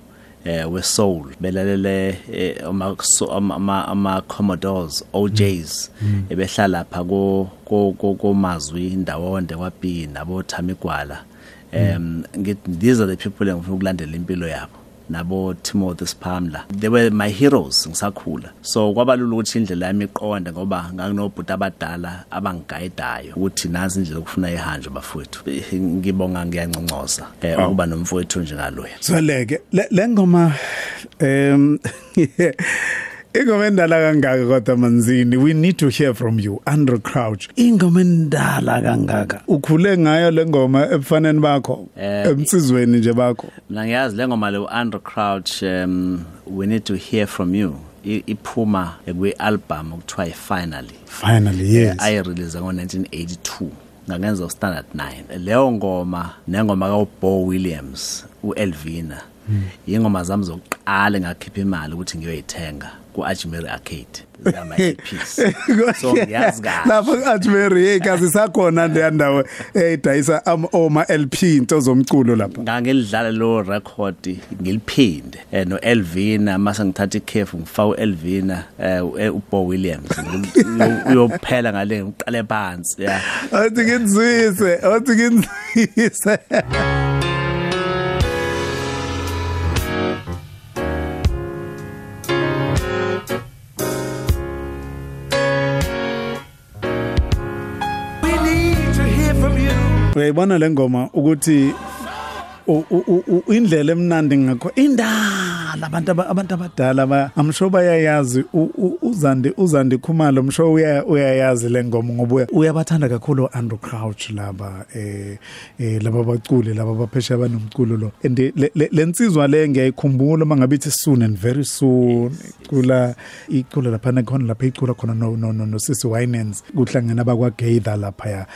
S4: eh we soul belalele eh, ama so- ama- ama ama Commodores OJs ebehlala lapha ko ko- ko komazwi indawonde kwabi nabo Thamigwala um ngithi these are the people engifuna ukulandela impilo yabo. Nabo Timothy Spamla. They were my heroes ngisakhula. So kwabalula ukuthi indlela yami iqonde ngoba nganginobhuti abadala abangigayidayo. Ukuthi nazi indlela okufuna ihanjwe bafowethu. Eh, ngibonga ngiyanconcoza eh, ukuba nomfowethu njengaloya
S3: Zweleke le le ngoma em ingoma endala kangaka kodwa manzini? We need to hear from you Andrew Crouch. Ingoma endala kangaka? Ukhule ngayo le ngoma ebufaneni bakho
S4: Eh,
S3: emsizweni nje bakho.
S4: Mina ngiyazi le ngoma le Andrew Crouch um we need to hear from you. I- iphuma kwi album okuthiwa finally.
S3: Finally yes.
S4: ayirelease ngo1982 ngangenza ustandard 9 leyo ngoma nengoma kaBo Williams uElvina. Ingoma zami zokuqala ngakhipha imali ukuthi ngiyoyithenga. kuAjmeri Arcade. Zama piece so ngiyazi kahle.
S3: lapho ku-Ajmeri hey kazi sakhona le ndawo eyidayisa am- oma LP into zomculo lapha.
S4: Ngangilidlala lo record ngiliphinde. Eh, no Elvina mase ngithatha ikhefu ngifaka uElvina eh, uBo Williams. Ngil- uyophela ngale ngiqale phansi yeah
S3: athi ngizwise athi ngizwise. uyayibona le ngoma ukuthi u- u- u- u- indlela emnandi ngakho indala abantu aba- abantu abadala ba I'm sure bayayazi u- u- uzandi uzandi khumalo I'm sure uya- uyayazi le ngoma ngoba uya- uyabathanda kakhulu Andrew Crouch laba eh eh laba baculi laba baphesha abanomculo lo. And le- le- lensizwa le ngiyayikhumbula mangabithi soon and very soon icula icula lapha khona lapha icula khona no no no no sisi Winans kuhlangana abakwa Gaither lapha ya.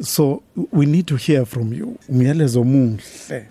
S3: So we need to hear from you. Umyalezo omuhle.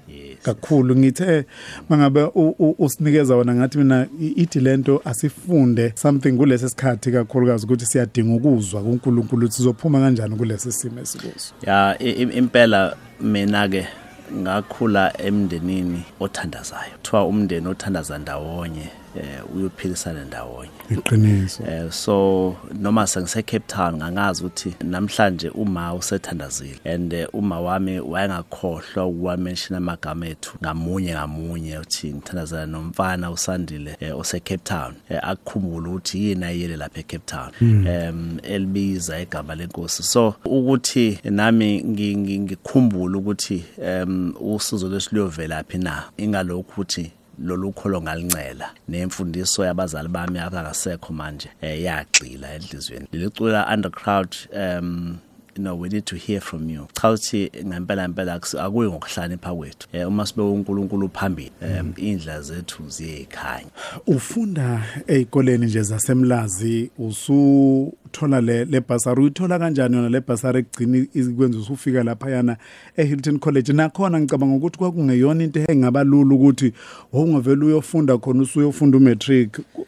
S3: Kakhulu. Ngithe mangabe u- u- usinikeza wona ngathi mina i- ithi lento asifunde something kulesi sikhathi kakhulukazi ukuthi siyadinga ukuzwa kuNkulunkulu ukuthi sizophuma kanjani kulesi simo esikuso.
S4: Ya i- i- impela mina ke ngakhula emndenini othandazayo. Kuthiwa umndeni othandaza ndawonye. Eh uyophilisana ndawonye.
S3: Iqiniso.
S4: Eh so noma sengise Cape Town ngangazi ukuthi namhlanje uma usethandazile and eh, uma wami wayengakhohlwa ukuwamention amagama ethu ngamunye ngamunye uthi ngithandazela nomfana usandile eh, ose Cape Town. Eh, akukhumbula ukuthi yini ayele lapha e Cape Town em elibiza igama lenkosi. So ukuthi nami ngi- ngi- ngikhumbula ukuthi em usizo lesiliyovela phi na? Ingalokhu ukuthi lolu kholo ngalincela nemfundiso yabazali bami abangasekho manje eh yagxila enhlizweni lilicula undercrowd um you know we need to hear from you. Cha uthi ngempela ngempela akusi- akuyi ngokuhlakanipha kwethu. Eh uma sibe uNkulunkulu phambili em indla zethu ziyekhanya.
S3: Ufunda ezikoleni nje zasemlazi usuthola le le basari uyithola kanjani yona le basari ekugcina ikwenza usufika lapha yana eHilton College? Nakhona ngicabanga ukuthi kwakungeyona into engaba lula ukuthi ungavela uyofunda khona usuyofunda umatric ku-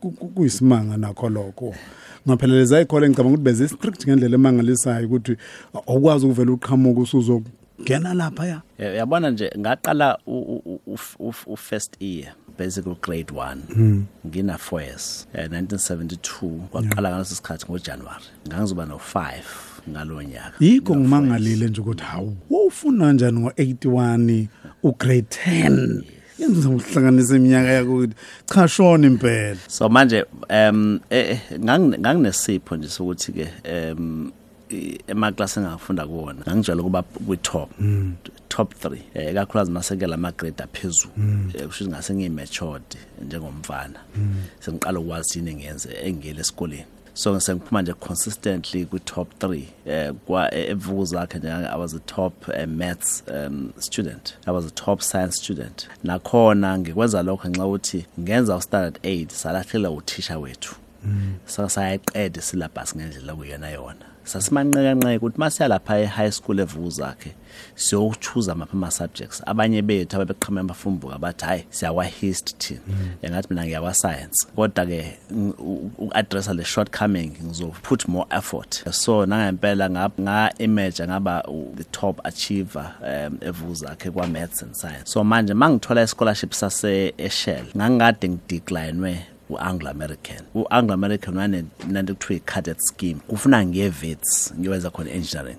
S3: ku- ku- kuyisimanga nakho lokho. Ngapheleleza ikhole ngicabanga ukuthi beze strict ngendlela emangalisayo ukuthi awukwazi ukuvela uqhamuka usuzongena lapha ya
S4: Eh, yabona nje ngaqala u- u- u- u- u first year basically grade 1 ngina 4 years eh, 1972 kwaqala ngaleso sikhathi ngoJanuary ngangizoba no 5 ngalo nyaka.
S3: Yikho
S4: No
S3: ngimangalile nje ukuthi hawu wofuna kanjani ngo81 ugrade 10 yenza ukuhlanganisa iminyaka yakuthi cha shona impela.
S4: So manje um eh, ngang- nganginesipho nje sokuthi ke um i- emaklasi engafunda kuwona ngangijwayele ukuba kwi-top top 3 eh kakhulukazi maseke lama grade aphezulu Eh, kusho ukuthi ngase ngiyimatured njengomfana. Sengiqala ukwazi yini engenze engiyele esikoleni. So ngisengiphuma nje consistently kwi top 3 eh kwa evuku zakhe nje I was a top uh, maths um, student I was a top science student. Nakhona ngikwenza lokho ngenxa ukuthi ngenza u standard 8 salahlela uthisha wethu. Saka sayayiqeda syllabus ngendlela kuyona yona. Sasimanqekanqeka ukuthi masiya lapha e-high school evuku zakhe siyochuza mapha ama-subjects abanye bethu ababeqhamuka amafumbuka bathi hhayi siyakwa-hist thina. Engathi mina ngiyakwa-science kodwa-ke uku-addressa le shortcoming ngizoput more effort. So nangempela nga- nga-emerge ngaba top achiever um evuku zakhe kwa-maths and science. So manje ma ngithola i-scholarship sase-eshell ngangikade ngideclinwe u-anglo american u-anglo american wanento kuthiwa i-cadet scheme kufuna ngiye-vets ngiyowenza khona engineering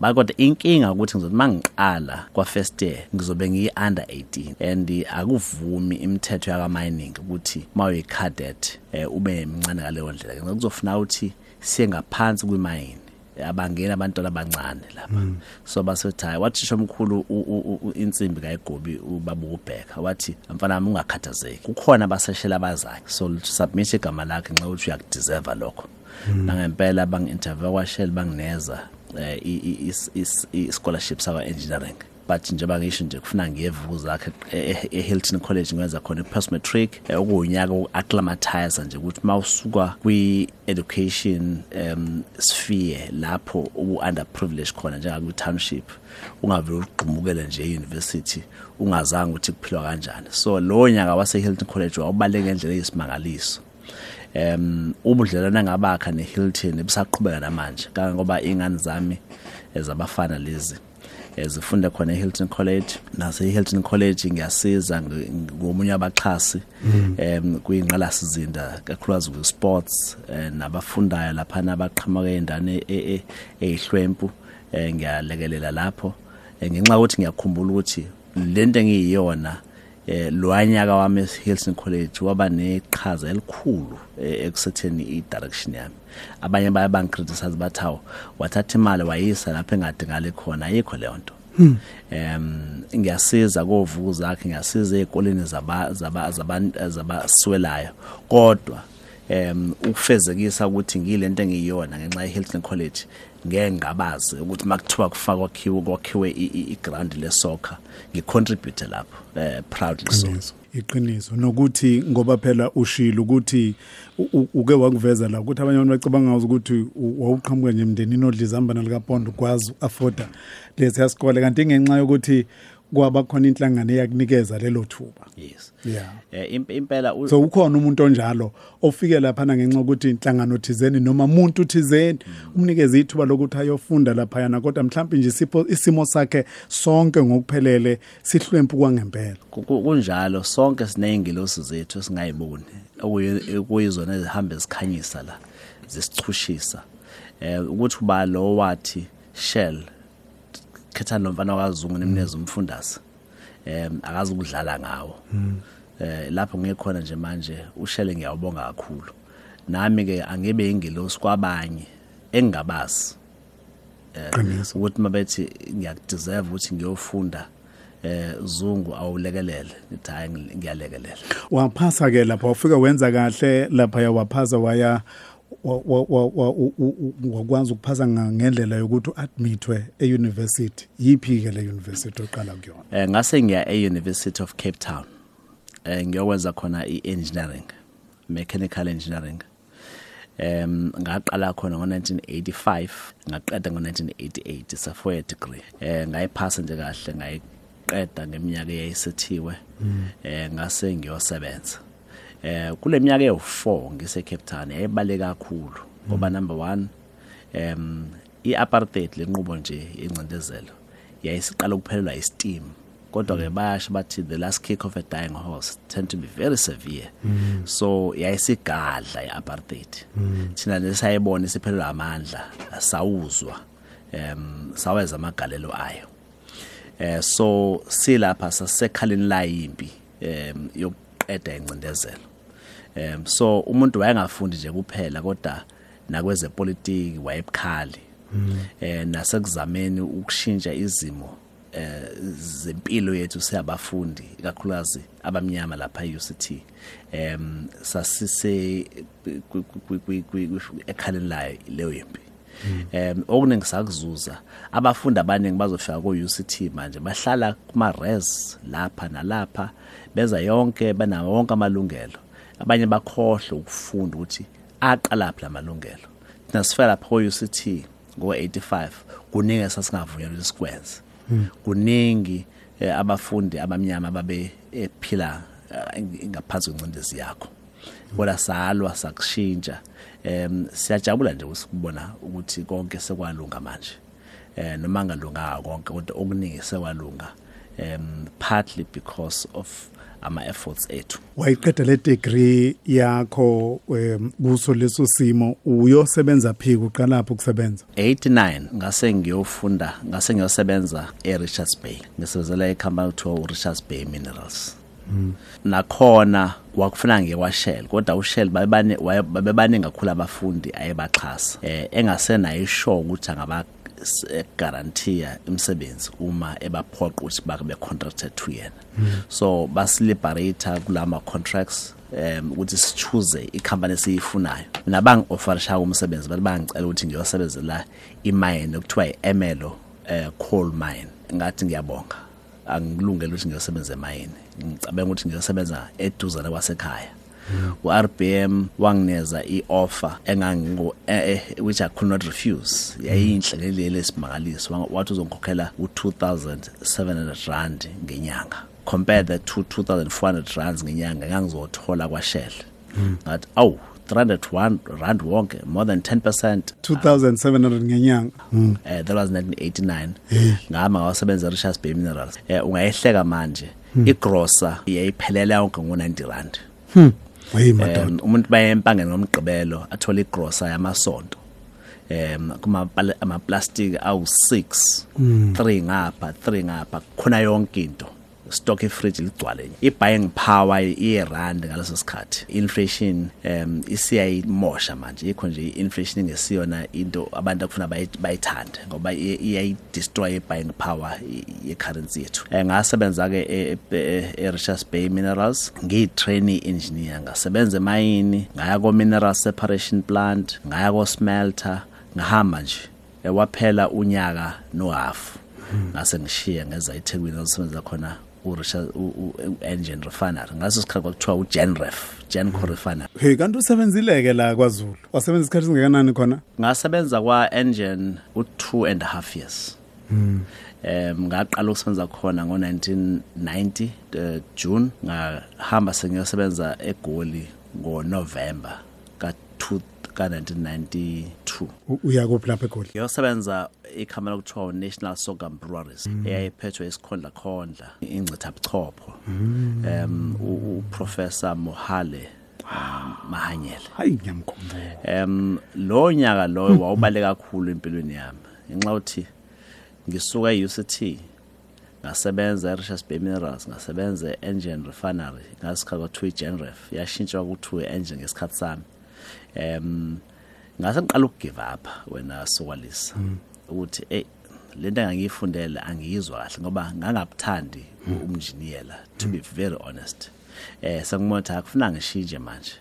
S4: bakodwa inkinga ukuthi ngizothi uma ngiqala kwa-first year ngizobe ngiyi-under 18 and akuvumi imithetho yakamining ukuthi uma uyi-cadet um ube mncane ngaleyo ndlela. Kuzofuna ukuthi siye ngaphansi kwimayini abangena abantwana abancane lapha. So basethi hayi wathisha omkhulu insimbi kayigobi ubaba ukubheka wathi mfana wami ungakhathazeki. Kukhona abaseshela abazayo so submit igama lakhe nxa ukuthi uyakudeserva lokho. Nangempela bangi-interview kwashell bangineza is- is- i-scholarship sakwa-engineering. But njengoba ngisho nje kufuna ngiyevuku zakhe e- e-hilton college ngiwenza khona i-post matric eh, okuwunyaka woku-acclimatize nje ukuthi uma usuka kwi-education um sphere lapho ubu-underprivileged khona njengakwi-township ungavele ugqumukele nje e-university ungazange ukuthi kuphilwa kanjani. So lowo nyaka wase-hilton college wawubaluleke ngendlela eyisimangaliso. Um ubudlelwane ngabakha neHilton busaqhubeka namanje kangoba ingane zami ezabafana lezi eh, zifunda khona eHilton College. Nase eHilton College ngiyasiza ngi- ngomunye abaxhasi em kuyinqala sizinda kakhulukazi ku sports eh, nabafundayo lapha nabaqhamuka endane eyihlwempu eh, ngiyalekelela lapho. Eh, ngenxa ukuthi ngiyakhumbula ukuthi lento engiyiyona eh lwanyaka wami eHilton College waba neqhaza elikhulu eh, ekusetheni i-direction yami. Abanye baye bangicriticize bathi hawo wathatha imali wayisa lapho engadingale khona ayikho leyo nto. Em ngiyasiza kovuku zakhe ngiyasiza ezikoleni zaba zaba zabantu zabaswelayo. Kodwa em ukufezekisa ukuthi ngilento engiyiyona ngenxa yeHilton College ngeke ngabazi ukuthi makuthiwa kufakwa kwakhiwe kwakhiwe iground lesoccer ngicontribute lapho eh proudly so.
S3: Iqiniso iqiniso. Nokuthi ngoba phela ushilo ukuthi u- u- uke wakuveza la ukuthi abanye abantu bacabanga ukuthi u- wawuqhamuka nje emndenini odla izambana likapondo ukwazi u-afforda lesiya sikole kanti ngenxa yokuthi kwaba khona inhlangano eyakunikeza lelo thuba.
S4: Yes.
S3: Yeah.
S4: Eh imp- impela
S3: so ukhona umuntu onjalo ofike lapha ngenxa ukuthi inhlangano thizeni noma umuntu thizeni. Umnikeze ithuba lokuthi ayofunda lapha yana kodwa mhlawumbe nje isipho isimo sakhe sonke ngokuphelele sihlwempu kwangempela
S4: ku- ku- kunjalo sonke sineyingilosi zethu esingayiboni okuyi- okuyizona ezihamba zikhanyisa la zisichushisa. Eh ukuthi uba lo wathi shell khetha lo mfana wakazungu nemneze umfundazi em akazi ukudlala ngawo. Eh lapho ngikhona nje manje ushele ngiyawubonga kakhulu. Nami ke angibe ingilosi kwabanye engingabazi
S3: qiniso
S4: ukuthi mabethi ngiyakudeserve ukuthi ngiyofunda eh zungu awulekelele. Ngithi hayi ngi- ngiyalekelela.
S3: Waphasa ke lapha wafika wenza kahle lapha waphasa waya wa- wa- wa- wa- u- u- u- wakwazi ukuphasa nga- ngendlela yokuthi uadmithwe euniversity. Yiphi ke le university oqala kuyona?
S4: Eh ngase ngiya e-University of Cape Town. Eh ngiyokwenza khona i-engineering mechanical engineering. Em ngaqala khona ngo1985 ngaqeda ngo1988 sa four year degree eh ngayiphasa nje kahle ngayiqeda ngeminyaka eyayisethiwe. Eh ngase ngiyosebenza. Eh kule minyaka ewu4 ngise Cape Town yayibale kakhulu ngoba number 1 em iapartheid lenqubo nje yencindezelo yayisiqala ukuphelelwa isteam kodwa ke bayasho bathi the last kick of a dying horse tend to be very severe. So yayisigadla iapartheid. Thina lesayibona isiphelelwa amandla sawuzwa em saweza amagalelo ayo. Eh so silapha sasekhaleni la yimpi em yokuqeda incindezelo em so umuntu wayengafundi nje kuphela kodwa nakwezepolitiki wayebukhali. Eh nasekuzameni ukushintsha izimo eh zempilo yethu siyabafundi kakhulukazi abamnyama lapha e-UCT em sasise kwi- kwi- kwi- kwi- kwi- ekhaleni layo leyo yimpi em okuningi sakuzuza. Abafundi abaningi bazofika ku UCT manje bahlala kuma res lapha nalapha beza yonke banawo wonke amalungelo. Abanye bakhohle ukufunda ukuthi aqala phi lamalungelo thina sifela lapha ku UCT ngo85 kuningi sasingavunyelwa ukuthi sikwenze. Kuningi eh, abafundi abamnyama babe ephila eh, ngaphansi kwencindezi yakho. Kodwa salwa sakushintsha. Em siyajabula nje usikubona ukuthi konke sekwalunga manje. Eh noma ngalunganga konke kodwa okuningi sekwalunga. Em partly because of ama efforts ethu.
S3: Wayiqeda le degree yakho em, kuso leso simo uyosebenza phi uqala lapho ukusebenza
S4: 89 ngase ngiyofunda ngase ngiyosebenza eRichards Bay. Ngisebenzela icompany kuthiwa uRichards Bay Minerals. Nakhona wakufuna ngiye kwaShell kodwa uShell babebaningi kakhulu abafundi ayebaxhasa. Eh engasenayo ishow ukuthi guarantee imisebenzi uma ebaphoqa ukuthi bake be contracted to yena. So basiliberate kulama contracts um ukuthi sichoose icompany esiyifunayo. Mina bangi offerisha umsebenzi bathi bangicela ukuthi ngiyosebenzela imine okuthiwa iEmelo eh coal mine. Ngathi ngiyabonga. Angilungele ukuthi ngiyosebenza emayini ngicabanga ukuthi ngiyosebenza eduzane kwasekhaya uRBM wangineza ioffer engangingo eh, eh, which I could not refuse. Yayinhle leli lesimangaliso Wa- wathi uzongikhokhela u2700 rand ngenyanga. Compare that to 2400 rands ngenyanga ngangizothola kwaShell ngathi awu 301 rand wonke more than 10%
S3: 2700 ngenyanga. Mm.
S4: eh that was 1989 ngama ngawasebenza Richards Bay Minerals. Eh ungayihleka manje. Igrosa yayiphelela yonke ngo90 rand.
S3: Hey
S4: um umuntu bayempangeni ngomgqibelo athola igrosa yamasonto. Em kuma ama plastic awu 6 3 ngapha 3 ngapha khona yonke into. Stock ifridge ligcwale ibuying power iyerand ngaleso sikhathi. Inflation em isiyayimosha manje. Ikho nje inflation ngesiyona into abantu akufuna bayi- bayithande ngoba iye- iyayi destroy ibuying power ye-currency yethu. Eh, ngasebenza ke e- e- e-Richards Bay Minerals ngiyi-trainee engineer ngasebenza emayini ngaya ko-mineral separation plant ngaya ko-smelter ngahamba nje Eh, waphela unyaka nohafu. Ngase ngishiya ngeza eThekwini ngisebenza khona u-engine refinery ngaso sikhathi kwakuthiwa ugenref genco refinery
S3: hey kanti usebenzile-ke la kwazulu? Wasebenza isikhathi esingakanani khona?
S4: Ngasebenza kwa-engine u-two and a half years. Mm. um ngaqala ukusebenza khona ngo-1990 uh, june. Ngahamba sengiyosebenza egoli ngonovemba ka-two
S3: ka-1992 uya kuphi lapha egoli?
S4: Yosebenza ikhama lokuthiwa unational sorghum breweries mm. eyayiphethwe isikhondla khondla ingcithabuchopho um mm. uprofessor mohale mahanyele.
S3: Hayi ngiyamkhumbula.
S4: Um lo nyaka loyo wawubale kakhulu empilweni yami. Ngenxa yokuthi ngisuka e-UCT ngasebenza e-Richards Bay Minerals ngasebenza e-Engine Refinery ngasikhathi kwathiwa i-Genref yashintshwa kuthiwa i-Engine ngesikhathi sami. Em ngase ngiqala ukugive up wena sokwalisa ukuthi hey lento engangiyifundele angiyizwa kahle ngoba ngangabuthandi umnjiniyela to be very honest eh sengimotha akufuna ngishintshe manje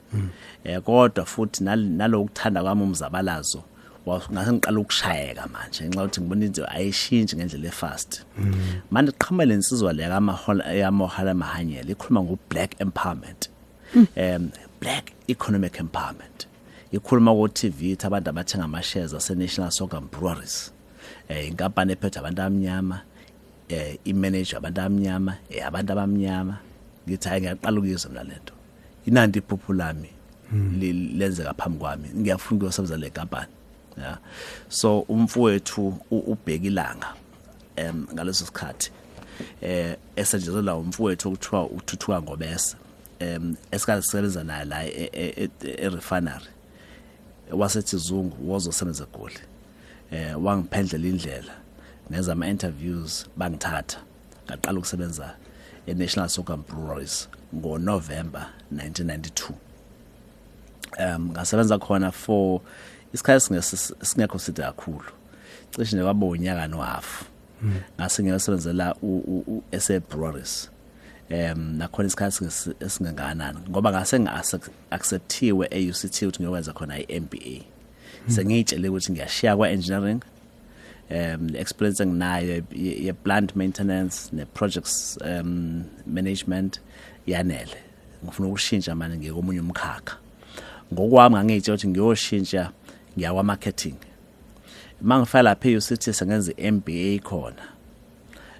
S4: eh kodwa futhi nal- nalokuthanda kwami umzabalazo wa- ngase ngiqala ukushayeka manje ngenxa yokuthi ngibona into ayishintshi ngendlela efast manje qhamela insizwa le kamahola yamohala mahanyela ikhuluma ngo black empowerment um black economic empowerment. Ikhuluma ku TV ithi abantu abathenga ama shares ase National Sorghum Breweries. Eh inkampani ephethe abantu abamnyama eh imanage abantu abamnyama eh abantu abamnyama. Ngithi hayi ngiyaqala ukuyizwa mina lento inandi iphupho lami li- lenzeka phambi kwami. Ngiyafuna ukuyosebenza le kampani yeah so umfowethu u- ubheka ilanga em ngaleso sikhathi eh esenjezelwa umfowethu okuthiwa uthuthuka ngobese em esikhathi sisebenza naye la e- e- e- e-refinery wasethi zungu wozosebenza egoli eh wangiphendlela indlela ngenza ama interviews bangithatha ngaqala ukusebenza e-National Sorghum Breweries ngoNovember 1992 um ngasebenza khona for isikhathi singesi- singekho side kakhulu cishe nje kwaba unyaka nohafu ngase ngiyosebenzela u- u- u- SA Breweries um nakhona isikhathi singesi- esingenganani ngoba ngase ngi-acceptiwe e-UCT ukuthi ngiyokwenza khona i-MBA sengiyitshele ukuthi ngiyashiya kwa-engineering um le experience enginayo ye- ye ye plant maintenance ne projects um management yanele. Ngifuna ukushintsha manje ngekomunye umkhakha. Ngokwami ngangiyitshela ukuthi ngiyoshintsha ngiyakwa marketing mangifika lapha e-UCT sengenza i-MBA khona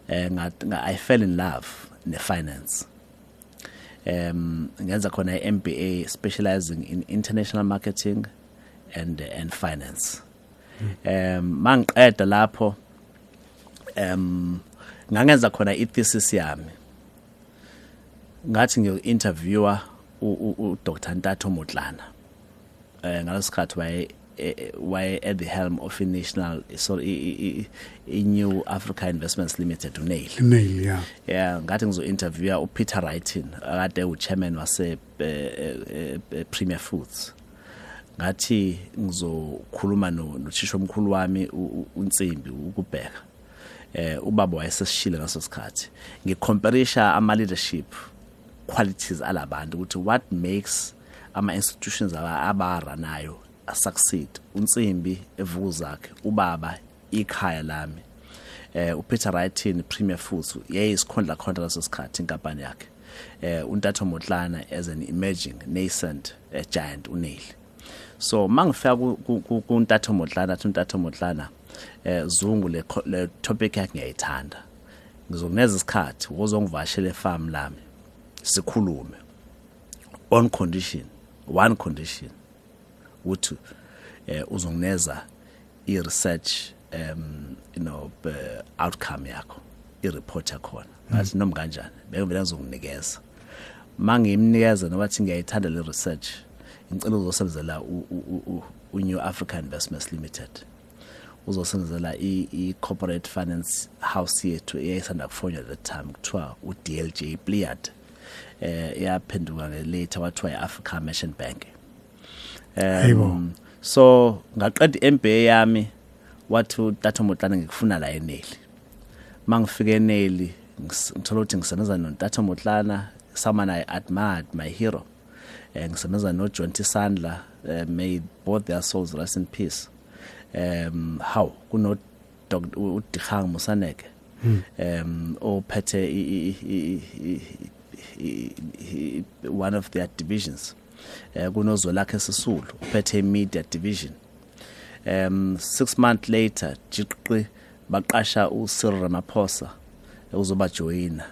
S4: eh nga nga- I fell in love. Ne finance um ngenza khona i-MBA specializing in international marketing and and finance. Um mangiqeda lapho um ngangenza khona i-thesis yami. Ngathi ngiyo-interviewer uDr. Ntatho Motlana. Eh ngalesikhathi waye waye at the helm of i-national sorry i- i- i- i-new Africa Investments Limited uNail
S3: nail ya
S4: yeah ngathi ngizo-interviewa upeter wrighton akade uchairman wase eh, eh, eh, premier foods. Ngathi ngizokhuluma no- nothisha omkhulu wami u- u- unsimbi ukubheka. Eh ubaba wayesesishile ngaso sikhathi. Ngicomparisa ama leadership qualities alabantu ukuthi what makes ama institutions aba- abaranayo succeed unsimbi evukuzakhe ubaba ikhaya lami. Eh uPeter Wrighton Premier Foods. Yayisikhondla khondla leso sikhathi inkampani yakhe. Eh untatho Motlana as an emerging nascent uh, giant uNeil so mangifika ku- ku- ku- kuntatho Motlana untatho Motlana eh zungu le le topic yakhe ngiyayithanda. Ngizokuneza isikhathi uzongivashela efarm lami sikhulume. On condition one condition. Ukuthi eh uzongineza i-research um you know uh, outcome yakho i-report yakhona. Ngathi noma kanjani bekuvela ngizokunikeza mangimnikeza noba thi ngiyayithanda le research ngicela uzosebenzela u- u- u- u-New Africa Investments Limited. Uzosebenzela i- i-corporate finance house yethu eyayisanda kufonywa at that time kuthiwa u-DLJ Pliad eh yaphenduka later wathiwa i-Africa Merchant Bank.
S3: Hayibo.
S4: Um so ngaqeda i-MBA yami wathi uTatho Motlana ngikufuna la eneli mangifike eneli ngis- ngithola ukuthi ngisebenza noNtatho Motlana someone I admired my hero eh ngisebenza no John Tisandla eh, may both their souls rest in peace um how kuno Dr uDikhang Musaneke um ophethe i- i- i- i- i- i- i- one of their divisions eh kunozwelakhe Sisulu uphethe media division. Um 6 months later jiqi baqasha uCyril Ramaphosa uzoba joina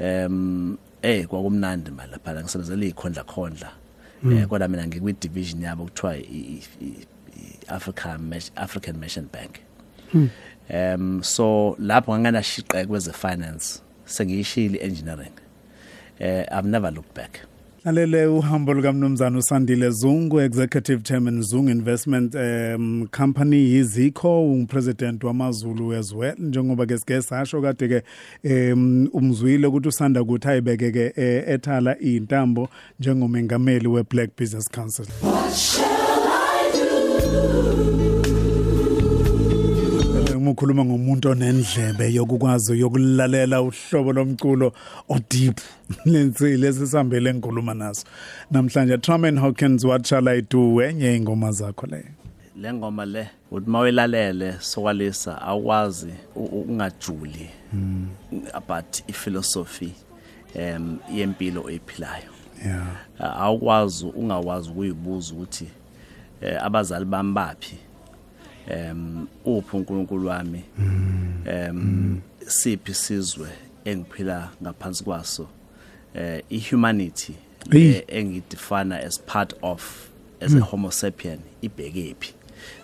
S4: em eh kwakumnandi manje lapha ngisebenzela ikhondla khondla eh kodwa mina ngikwi division yabo kuthiwa i- i- i- Africa Mesh- African Mission Bank. Um so lapho nganginashiqe kweze finance sengiyishili engineering eh I've never looked back.
S3: Lalele uhambo lukamnumzana usandile zungu executive chairman zungu investment um company yizikho ungupresident wamazulu well. Njengoba ke sike sasho kade ke um umzwile ukuthi usanda kuthi ayibeke ke eh, ethala intambo njengomengameli we Black Business Council. Umukhuluma ngomuntu onendlebe yokukwazi yokulalela uhlobo lomculo odeep. Lensi lesisambele enkuluma naso. Namhlanje Truman Hawkins what shall I do? Enye ingoma zakho leyo
S4: le ngoma le uthi mawelalele sokwalisa awukwazi u- ukungajuli about iphilosophy em yempilo oyiphilayo.
S3: Yeah
S4: Ah, awukwazi ungawazi ukuyibuza ukuthi eh, abazali bami baphi? Em uphi uNkulunkulu wami? Em siphi sizwe engiphila ngaphansi kwaso? Eh ihumanity
S3: Eyi.
S4: le engidefine as part of as a homo sapien ibhekephi.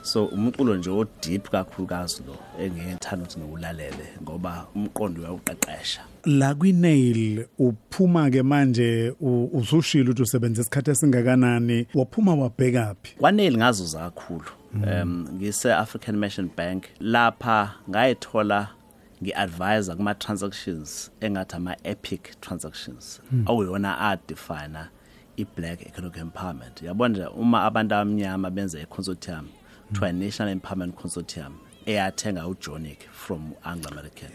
S4: So umculo nje o deep kakhulukazi lo engiyethanda ukuthi ngiwulalele ngoba umqondo uyawuqeqesha.
S3: La kwi-nail uphuma ke manje u- usushilo ukuthi usebenza isikhathi esingakanani waphuma wabhekaphi
S4: kwanele ngazuza kakhulu. Um ngise African Mission Bank lapha ngayithola ngiadvise kuma transactions engathi ama epic transactions awuyona a define i-black economic empowerment. Yabona nje uma abantu abamnyama benza i-consortium kuthiwa National Empowerment Consortium eyathenga uJonick from Anglo American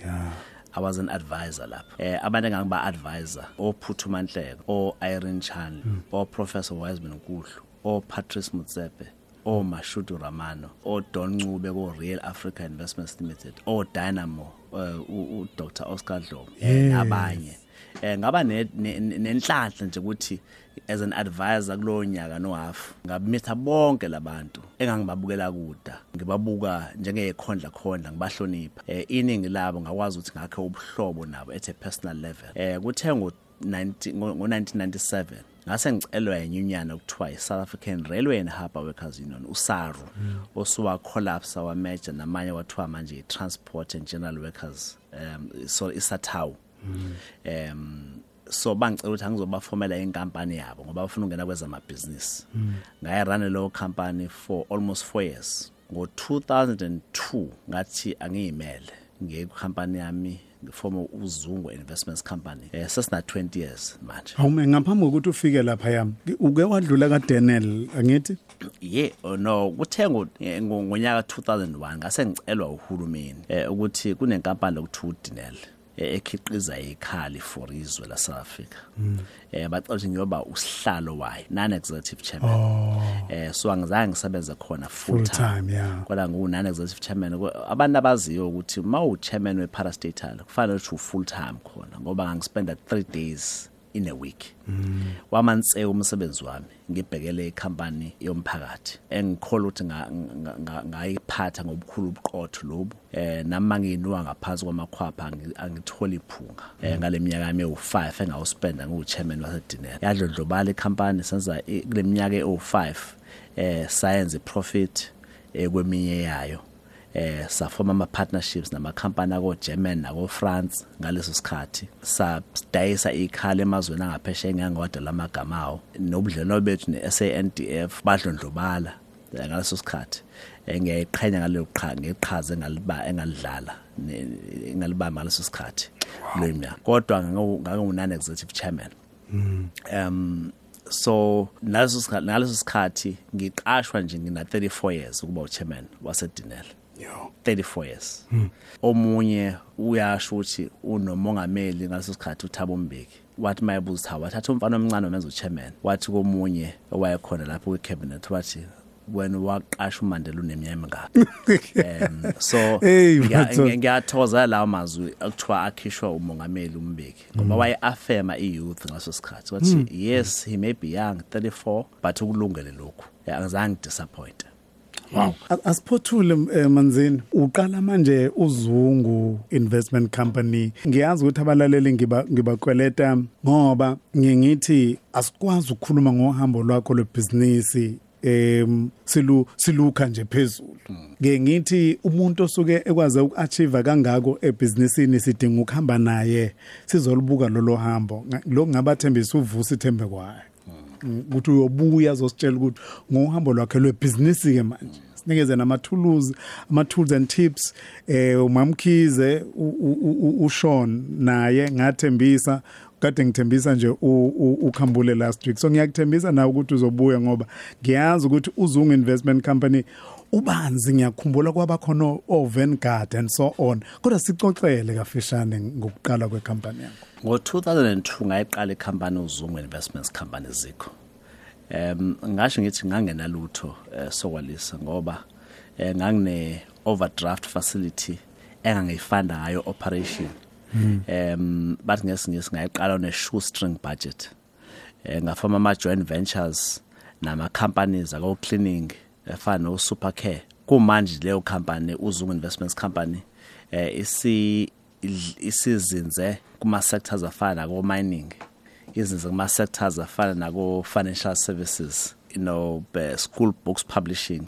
S4: I was an advisor lapha. Eh abantu engangiba advisor ophuthuma Nhleko o Irene Chan o Professor Wiseman Nkulu o Patrice Motsepe o Mashudu Ramano o Don Ncube ko Real Africa Investments Limited o Dynamo eh, u u Dr Oscar Dlomo eh, nabanye. Eh ngaba ne- ne- ne- nenhlanhla nje ukuthi as an advisor kulowo nyaka no half ngabimitha bonke labantu engangibabukela kuda. Ngibabuka njengekhondla khondla ngibahlonipha. Eh iningi labo ngakwazi ukuthi ngakhe ubuhlobo nabo at a personal level. Eh kuthe ngo 19 ngo ngo 1997 ngase ngicelwa yinyunyana okuthiwa i-South African Railway and Harbour Workers Union uSARU osuwa collapse wa major namanye wathiwa manje i-Transport and General Workers um so isathawu um so bangicela ukuthi angizobafomela inkampani yabo ngoba bafuna ukungena kwezamabhizinisi. Ngayirun leyo company for almost 4 years. Ngo 2002 ngathi angiyimele ngekhampani yami ngifoma uzungu investments company. Eh sesina 20 years manje.
S3: Awume ngaphambi kokuthi ufike lapha yami uke wadlula kaDaniel angithi?
S4: Ye oh no kuthe ngo- eh, ngo- ngonyaka 2001 ngase ngicelwa uhulumeni eh ukuthi kunenkampani lokuthiwa uDinel eh, ekhiqiza ikhali for izwe la South Africa eh bacela ukuthi ngiyoba usihlalo wayo non executive chairman eh so angizange ngisebenze khona full
S3: Full
S4: time.
S3: time, yeah.
S4: kodwa ngu non executive chairman Ko- abantu abaziyo ukuthi uma u chairman we parastatal kufanele ukuthi u full time khona ngoba ngangispenda 3 days in a week. Wamanse umsebenzi wami ngibhekele icompany yomphakathi engikhola ukuthi nga- nga- nga- ngayiphatha ngobukhulu ubuqotho lobu. Eh nami nginuka ngaphansi kwamakhwapha angi- angithola iphunga. Eh ngaleminyaka yami ewu5 engawuspenda ngiwuchairman waseDinel yadlondlobala icompany senza i- kule minyaka ewu5 eh science profit eh kweminye yayo. Eh safoma ama partnerships namakhampani ako German nako France ngaleso sikhathi. Sadayisa ikhala emazweni angaphesheya ngangoda lamagama awo. Nobudlelwano bethu ne-SANDF badlondlobala eh, ngaleso sikhathi. Eh, ngiyayiqhenya ngalelo qha ngeqhaza engaliba engalidlala ne- engalibamba ngaleso sikhathi. Lo minyaka kodwa ngangu non executive chairman. Um so naleso sikhathi naleso sikhathi ngiqashwa nje ngina 34 years ukuba uchairman waseDinel 34 years. Omunye uyasho ukuthi unomongameli ngaleso sikhathi uThabo Mbeki. Wathi mayebuza Thabo wathatha umfana omncane omenza uchairman wathi komunye owayekhona lapho kwicabinet wathi wena waqasha uMandela uneminyaka emingaki um so
S3: Hey,
S4: ngiya-
S3: Matho.
S4: ngiya- ngiyathoza lawo mazwi akuthiwa akhishwa umongameli umbeki ngoba waye affirma i-youth ngaso sikhathi. Wathi yes he may be young 34 but ukulungele lokhu. Yeah, angizange disappoint
S3: Wow. A- Asiphothule eh, manzini. Uqala manje uzungu investment company. Ngiyazi ukuthi abalaleli ngiba ngibakweleta ngoba ngingithi asikwazi ukukhuluma ngohambo lwakho lwebusiness em silu siluka nje phezulu ke ngithi umuntu osuke ekwaze ukuachieve kangako ebusinessini sidinga ukuhamba naye sizolibuka lolo hambo Nga- lo ngabathembisa uvusa ithembe kwayo ukuthi uyobuya azositshela ukuthi ngohambo lwakhe lwebhizinisi ke manje. Sinikeze nama tools ama tools and tips eh umamkhize u- u- u- uSean naye ngathembisa kade ngithembisa nje u- u- ukhambule last week. So ngiyakuthembisa nawe ukuthi uzobuya ngoba ngiyazi ukuthi uzungu investment company ubanzi ngiyakhumbula kwaba khona oVangard and so on kodwa sixoxele kafishane ngokuqala kwecompany yakho.
S4: Ngo-2002 ngayiqala ikhampani uzungu investments company zikho. Um ngasho ngithi ngangenalutho eh, sokwalisa ngoba eh, ngangine overdraft facility engangiyifanda ngayo operation. Um bathi ngesingisi ngayiqala ne shoestring budget. Eh, ngafama ama joint ventures nama companies ako cleaning efana no Supercare kumanje leyo company uzungu investments company eh isi isizinze kuma sectors afana nako mining izinze kuma sectors afana nako financial services you know be- school books publishing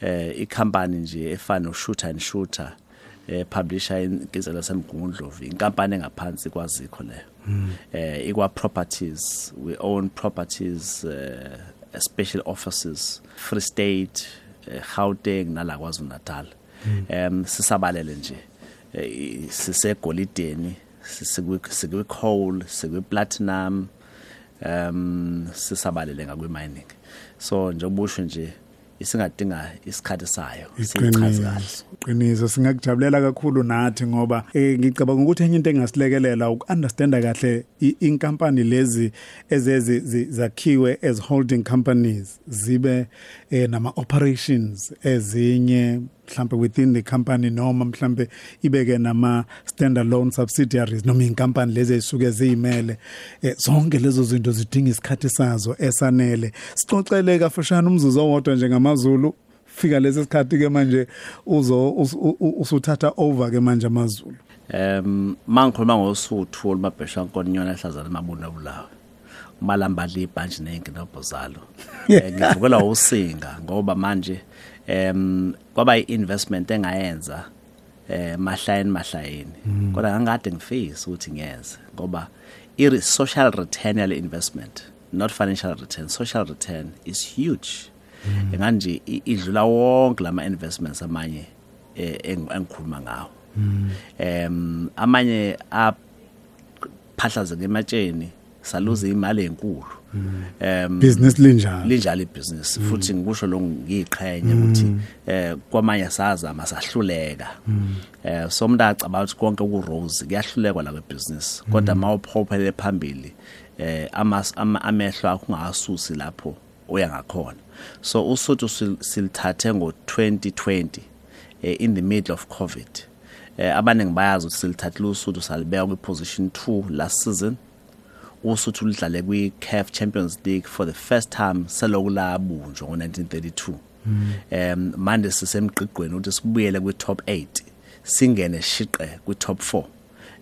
S4: eh icompany nje efana no shooter and shooter eh publisher inkizela semgungundlovu inkampani engaphansi kwazikho leyo. Eh ikwa properties we own properties uh, special offices free state eh, Gauteng nala kwaZulu Natal em sisabalele nje eh, sisegolideni sisikwi sikwi coal sikwi platinum um sisabalele ngakwi mining so njengoba usho nje isingadinga isikhathi sayo sichaze kahle.
S3: iqiniso iqiniso singakujabulela kakhulu nathi ngoba eh ngicabanga ukuthi enye into engasilekelela ukunderstanda kahle i- inkampani lezi ezezi zi- zakhiwe as holding companies zibe eh, nama operations ezinye mhlambe within the company noma mhlambe ibeke nama standalone subsidiaries noma inkampani lezi ezisuke ziyimele eh, zonke lezo zinto zidinga isikhathi sazo esanele. Sixoxele kafushane umzuzu owodwa njengamaZulu fika lesi sikhathi ke manje uzo us- u- u- usuthatha over ke manje amaZulu.
S4: Um mangikhuluma ngosuthu olumabhesha nkonyona ehlazana emabuna bulawe umalambali ibhanji nenkinobho zalo Eh, ngivukela usinga ngoba manje em kwaba i-investment engayenza eh mahlayeni. Mahlayeni kodwa ngangade ngifisa ukuthi ngiyenze ngoba i social return yale investment not financial return social return is huge. Enganje i- idlula wonke lama investments amanye eh, eng- engikhuluma ngawo. Em amanye aphahlaze ematsheni saluza imali enkulu. Em
S3: business linjalo.
S4: linjalo ibhizinisi futhi ngikusho lo ngiyiqhenye ukuthi eh kwamanye sazama sahluleka eh so umuntu acabanga ukuthi konke ku rose kuyahlulekwa la kwebusiness kodwa mawuphophele phambili eh amas- ama- amehlo akho ungasusi lapho uya ngakhona. So usuthu sil- silithathe ngo 2020 eh, in the middle of covid. Eh abaningi bayazi ukuthi silithathile usuthu salibeka kwi position 2 last season. Usuthu lidlale kwi-CAF Champions League for the first time seloku labunjwa ngo1932 um manje sisemgqigqweni ukuthi sibuyele kwi-top 8 singene shiqe kwi-top 4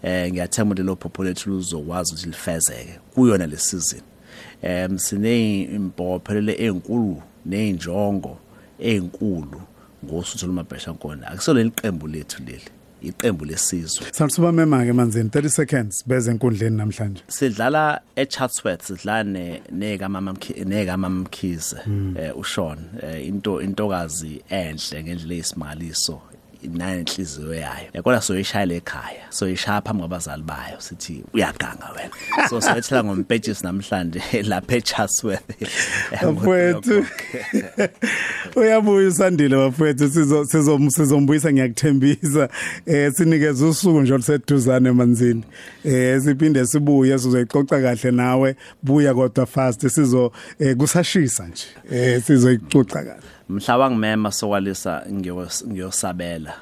S4: eh ngiyathemba ukuthi lo phupho lethu luzokwazi ukuthi lifezeke kuyona le season. Um siney'imbophelelo ey'nkulu ney'njongo ey'nkulu ngosuthu lomabhesha nkona akusolo iqembu lethu leli. Iqembu lesizwe.
S3: Salusuba mema ke manzini 30 seconds beze enkundleni namhlanje.
S4: Sidlala eChatsworth sidlala ne nekamama nekamama Mkhize eh uSean eh, into intokazi enhle ngendlela eyisimangaliso inanhliziyo yayo. Eh, kodwa soyishayela ekhaya soyishaya phambi kwabazali bayo sithi uyaganga wena. So sayethela ngompetshisi namhlanje lapha eChatsworth
S3: bafowethu. Uyabuya usandile bafowethu sizo sizo sizombuyisa ngiyakuthembisa. Eh sinikeze usuku nje oluseduzane emanzini. Eh siphinde sibuye sizoyicoca kahle nawe. Buya kodwa fast sizo eh, kusashisa nje. Eh sizoyicoca kahle.
S4: Mhla wangimema sokwalisa ngiyos- ngiyosabela.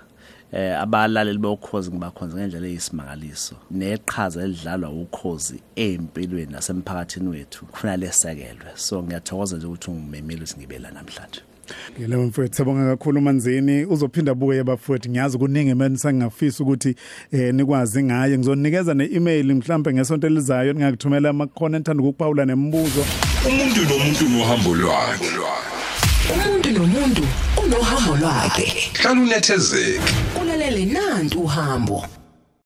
S4: Eh abalaleli bokhozi ngibakhonza ngendlela eyisimangaliso. Neqhaza elidlalwa ukhozi empilweni nasemphakathini wethu kufanele lesekelwe. So ngiyathokoza nje ukuthi ungimemile ukuthi ngibe la namhlanje.
S3: Ngile mfowethu sabonga kakhulu manzini uzophinda buye bafowethu. Ngiyazi kuningi mina sengingafisa ukuthi eh nikwazi ngaye. Ngizonikeza ne-email mhlambe ngesonto elizayo. Ningakuthumela amakhona enthanda ukuphawula nemibuzo
S1: umuntu nomuntu nohambo lwakhe.
S2: Umuntu nomuntu unohambo lwakhe.
S1: Hlala unethezeke
S2: ulalele nantu uhambo.